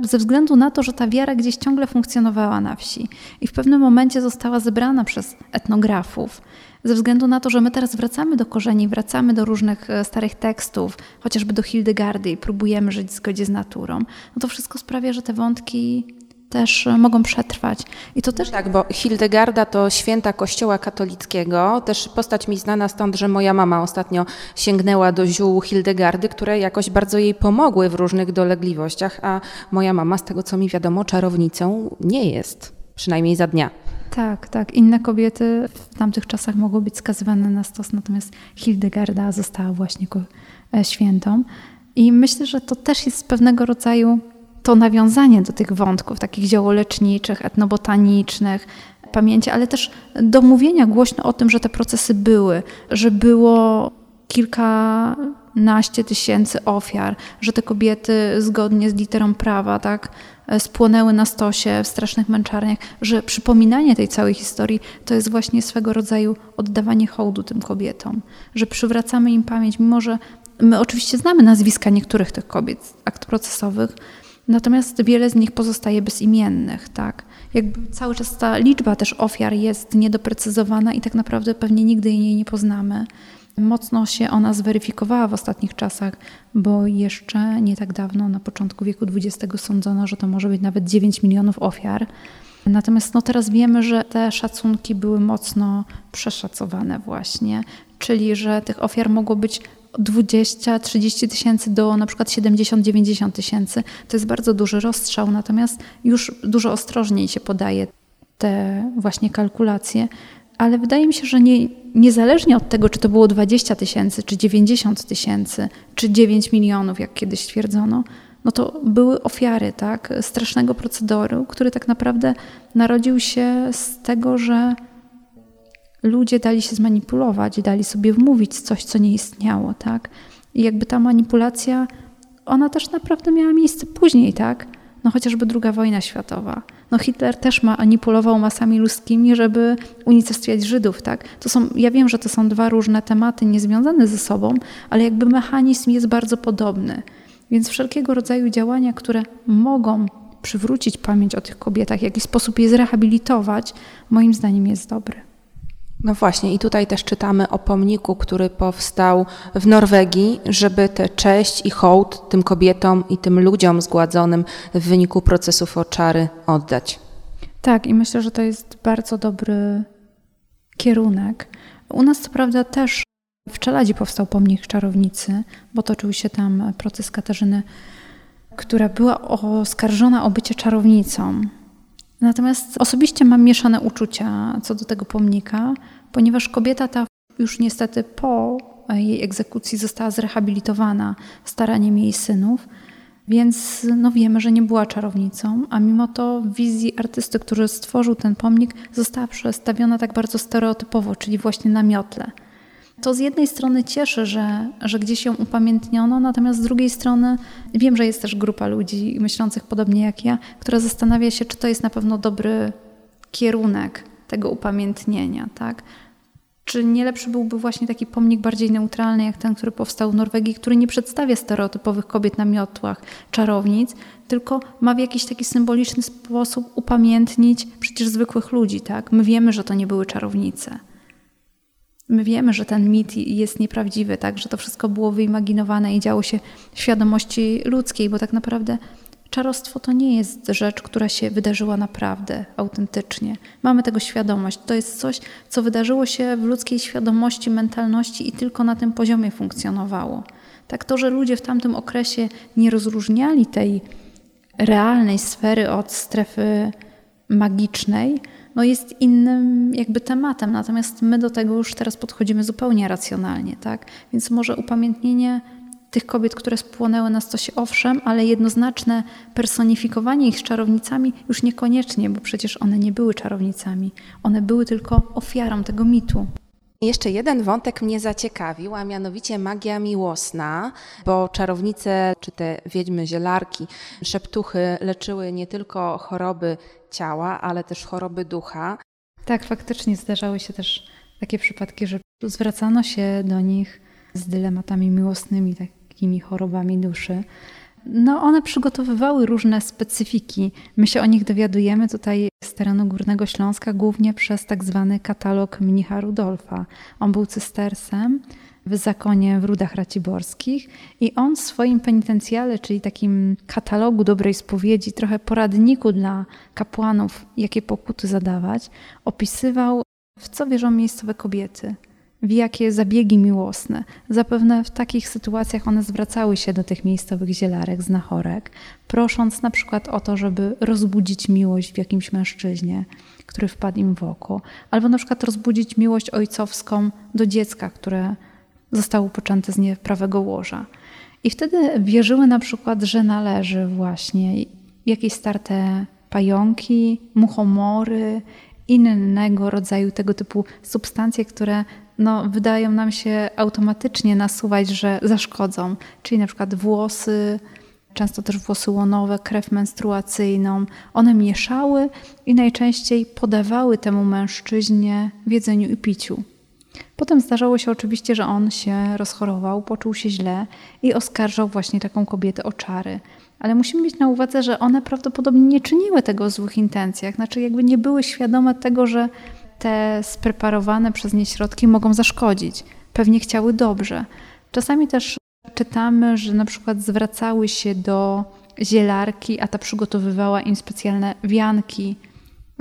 Speaker 3: ze względu na to, że ta wiara gdzieś ciągle funkcjonowała na wsi i w pewnym momencie została zebrana przez etnografów, ze względu na to, że my teraz wracamy do korzeni, wracamy do różnych e, starych tekstów, chociażby do Hildegardy i próbujemy żyć w zgodzie z naturą, no to wszystko sprawia, że te wątki też e, mogą przetrwać.
Speaker 2: I to też tak, bo Hildegarda to święta Kościoła katolickiego. Też postać mi znana stąd, że moja mama ostatnio sięgnęła do ziół Hildegardy, które jakoś bardzo jej pomogły w różnych dolegliwościach, a moja mama, z tego co mi wiadomo, czarownicą nie jest, przynajmniej za dnia.
Speaker 3: Tak, tak. Inne kobiety w tamtych czasach mogły być skazywane na stos, natomiast Hildegarda została właśnie e, świętą. I myślę, że to też jest pewnego rodzaju to nawiązanie do tych wątków, takich ziołoleczniczych, etnobotanicznych, pamięci, ale też do mówienia głośno o tym, że te procesy były, że było kilkanaście tysięcy ofiar, że te kobiety zgodnie z literą prawa, tak, spłonęły na stosie w strasznych męczarniach, że przypominanie tej całej historii to jest właśnie swego rodzaju oddawanie hołdu tym kobietom, że przywracamy im pamięć, mimo że my oczywiście znamy nazwiska niektórych tych kobiet akt procesowych, natomiast wiele z nich pozostaje bezimiennych, tak? Jakby cały czas ta liczba też ofiar jest niedoprecyzowana i tak naprawdę pewnie nigdy jej nie poznamy. Mocno się ona zweryfikowała w ostatnich czasach, bo jeszcze nie tak dawno, na początku wieku XX, sądzono, że to może być nawet 9 milionów ofiar. Natomiast no teraz wiemy, że te szacunki były mocno przeszacowane, właśnie, czyli że tych ofiar mogło być 20-30 tysięcy do na przykład 70-90 tysięcy. To jest bardzo duży rozstrzał, natomiast już dużo ostrożniej się podaje te właśnie kalkulacje. Ale wydaje mi się, że nie, niezależnie od tego, czy to było 20 tysięcy, czy 90 tysięcy, czy 9 milionów, jak kiedyś twierdzono, no to były ofiary tak, strasznego procedoru, który tak naprawdę narodził się z tego, że ludzie dali się zmanipulować, dali sobie wmówić coś, co nie istniało. Tak? I jakby ta manipulacja, ona też naprawdę miała miejsce później, tak? No chociażby II wojna światowa. No Hitler też manipulował masami ludzkimi, żeby unicestwiać Żydów, tak? To są, ja wiem, że to są dwa różne tematy niezwiązane ze sobą, ale jakby mechanizm jest bardzo podobny. Więc wszelkiego rodzaju działania, które mogą przywrócić pamięć o tych kobietach, w jakiś sposób je zrehabilitować, moim zdaniem jest dobry.
Speaker 2: No właśnie, i tutaj też czytamy o pomniku, który powstał w Norwegii, żeby tę cześć i hołd tym kobietom i tym ludziom zgładzonym w wyniku procesów oczary oddać.
Speaker 3: Tak, i myślę, że to jest bardzo dobry kierunek. U nas, co prawda, też w Czeladzie powstał pomnik czarownicy, bo toczył się tam proces Katarzyny, która była oskarżona o bycie czarownicą. Natomiast osobiście mam mieszane uczucia co do tego pomnika, ponieważ kobieta ta już niestety po jej egzekucji została zrehabilitowana staraniem jej synów, więc no wiemy, że nie była czarownicą, a mimo to w wizji artysty, który stworzył ten pomnik, została przedstawiona tak bardzo stereotypowo, czyli właśnie na miotle. To z jednej strony cieszy, że, że gdzieś ją upamiętniono, natomiast z drugiej strony wiem, że jest też grupa ludzi myślących podobnie jak ja, która zastanawia się, czy to jest na pewno dobry kierunek tego upamiętnienia, tak? Czy nie lepszy byłby właśnie taki pomnik bardziej neutralny, jak ten, który powstał w Norwegii, który nie przedstawia stereotypowych kobiet na miotłach, czarownic, tylko ma w jakiś taki symboliczny sposób upamiętnić przecież zwykłych ludzi, tak? My wiemy, że to nie były czarownice. My wiemy, że ten mit jest nieprawdziwy, tak? że to wszystko było wyimaginowane i działo się w świadomości ludzkiej, bo tak naprawdę czarostwo to nie jest rzecz, która się wydarzyła naprawdę, autentycznie. Mamy tego świadomość. To jest coś, co wydarzyło się w ludzkiej świadomości, mentalności i tylko na tym poziomie funkcjonowało. Tak to, że ludzie w tamtym okresie nie rozróżniali tej realnej sfery od strefy magicznej, no jest innym jakby tematem, natomiast my do tego już teraz podchodzimy zupełnie racjonalnie, tak? Więc może upamiętnienie tych kobiet, które spłonęły na stosie, owszem, ale jednoznaczne personifikowanie ich z czarownicami już niekoniecznie, bo przecież one nie były czarownicami. One były tylko ofiarą tego mitu.
Speaker 2: Jeszcze jeden wątek mnie zaciekawił, a mianowicie magia miłosna, bo czarownice czy te wiedźmy, zielarki, szeptuchy leczyły nie tylko choroby ciała, ale też choroby ducha.
Speaker 3: Tak, faktycznie zdarzały się też takie przypadki, że zwracano się do nich z dylematami miłosnymi, takimi chorobami duszy. No, one przygotowywały różne specyfiki. My się o nich dowiadujemy tutaj z terenu Górnego Śląska głównie przez tak zwany katalog mnicha Rudolfa. On był cystersem w zakonie w Rudach Raciborskich i on w swoim penitencjale, czyli takim katalogu dobrej spowiedzi, trochę poradniku dla kapłanów, jakie pokuty zadawać, opisywał, w co wierzą miejscowe kobiety – w jakie zabiegi miłosne. Zapewne w takich sytuacjach one zwracały się do tych miejscowych zielarek, znachorek, prosząc na przykład o to, żeby rozbudzić miłość w jakimś mężczyźnie, który wpadł im w oko, albo na przykład rozbudzić miłość ojcowską do dziecka, które zostało poczęte z nieprawego łoża. I wtedy wierzyły na przykład, że należy właśnie jakieś starte pająki, muchomory, innego rodzaju tego typu substancje, które no, wydają nam się automatycznie nasuwać, że zaszkodzą, czyli na przykład włosy, często też włosy łonowe, krew menstruacyjną. One mieszały i najczęściej podawały temu mężczyźnie w jedzeniu i piciu. Potem zdarzało się oczywiście, że on się rozchorował, poczuł się źle i oskarżał właśnie taką kobietę o czary. Ale musimy mieć na uwadze, że one prawdopodobnie nie czyniły tego w złych intencjach, znaczy jakby nie były świadome tego, że te spreparowane przez nie środki mogą zaszkodzić. Pewnie chciały dobrze. Czasami też czytamy, że na przykład zwracały się do zielarki, a ta przygotowywała im specjalne wianki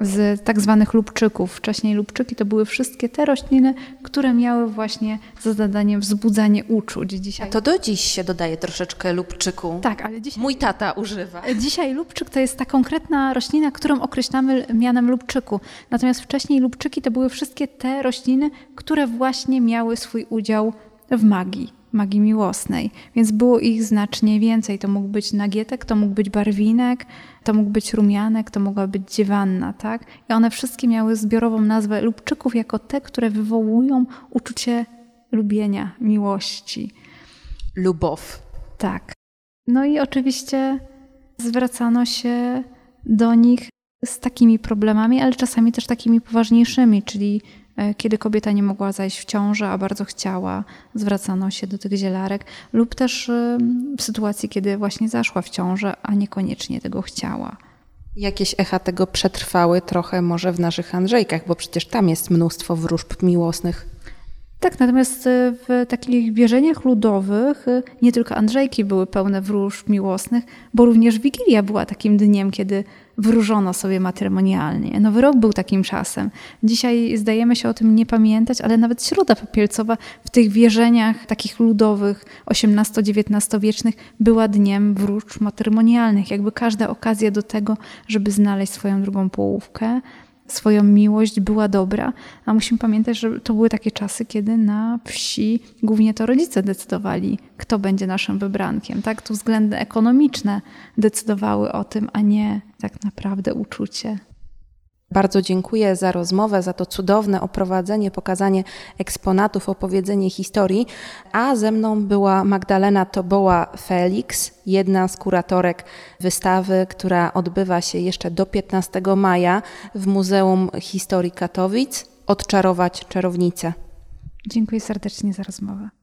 Speaker 3: z tak zwanych lubczyków. Wcześniej lubczyki to były wszystkie te rośliny, które miały właśnie za zadanie wzbudzanie uczuć. Dzisiaj...
Speaker 2: A to do dziś się dodaje troszeczkę lubczyku.
Speaker 3: Tak, ale dzisiaj...
Speaker 2: Mój tata używa.
Speaker 3: Dzisiaj lubczyk to jest ta konkretna roślina, którą określamy mianem lubczyku. Natomiast wcześniej lubczyki to były wszystkie te rośliny, które właśnie miały swój udział w magii magii miłosnej, więc było ich znacznie więcej. To mógł być nagietek, to mógł być barwinek, to mógł być rumianek, to mogła być dziewanna, tak? I one wszystkie miały zbiorową nazwę lubczyków jako te, które wywołują uczucie lubienia, miłości.
Speaker 2: Lubow.
Speaker 3: Tak. No i oczywiście zwracano się do nich z takimi problemami, ale czasami też takimi poważniejszymi, czyli kiedy kobieta nie mogła zajść w ciążę, a bardzo chciała, zwracano się do tych zielarek, lub też e, w sytuacji, kiedy właśnie zaszła w ciążę, a niekoniecznie tego chciała.
Speaker 2: Jakieś echa tego przetrwały trochę może w naszych Andrzejkach, bo przecież tam jest mnóstwo wróżb miłosnych.
Speaker 3: Tak, natomiast e, w takich wierzeniach ludowych nie tylko Andrzejki były pełne wróżb miłosnych, bo również Wigilia była takim dniem, kiedy wróżono sobie matrymonialnie. Nowy rok był takim czasem. Dzisiaj zdajemy się o tym nie pamiętać, ale nawet Środa Popielcowa w tych wierzeniach takich ludowych, XVIII-XIX wiecznych była dniem wróżb matrymonialnych. Jakby każda okazja do tego, żeby znaleźć swoją drugą połówkę, swoją miłość była dobra, a musimy pamiętać, że to były takie czasy, kiedy na wsi głównie to rodzice decydowali, kto będzie naszym wybrankiem. Tak? Tu względy ekonomiczne decydowały o tym, a nie tak naprawdę uczucie.
Speaker 2: Bardzo dziękuję za rozmowę, za to cudowne oprowadzenie, pokazanie eksponatów, opowiedzenie historii. A ze mną była Magdalena Toboła-Felix, jedna z kuratorek wystawy, która odbywa się jeszcze do 15 maja w Muzeum Historii Katowic. Odczarować czarownicę.
Speaker 3: Dziękuję serdecznie za rozmowę.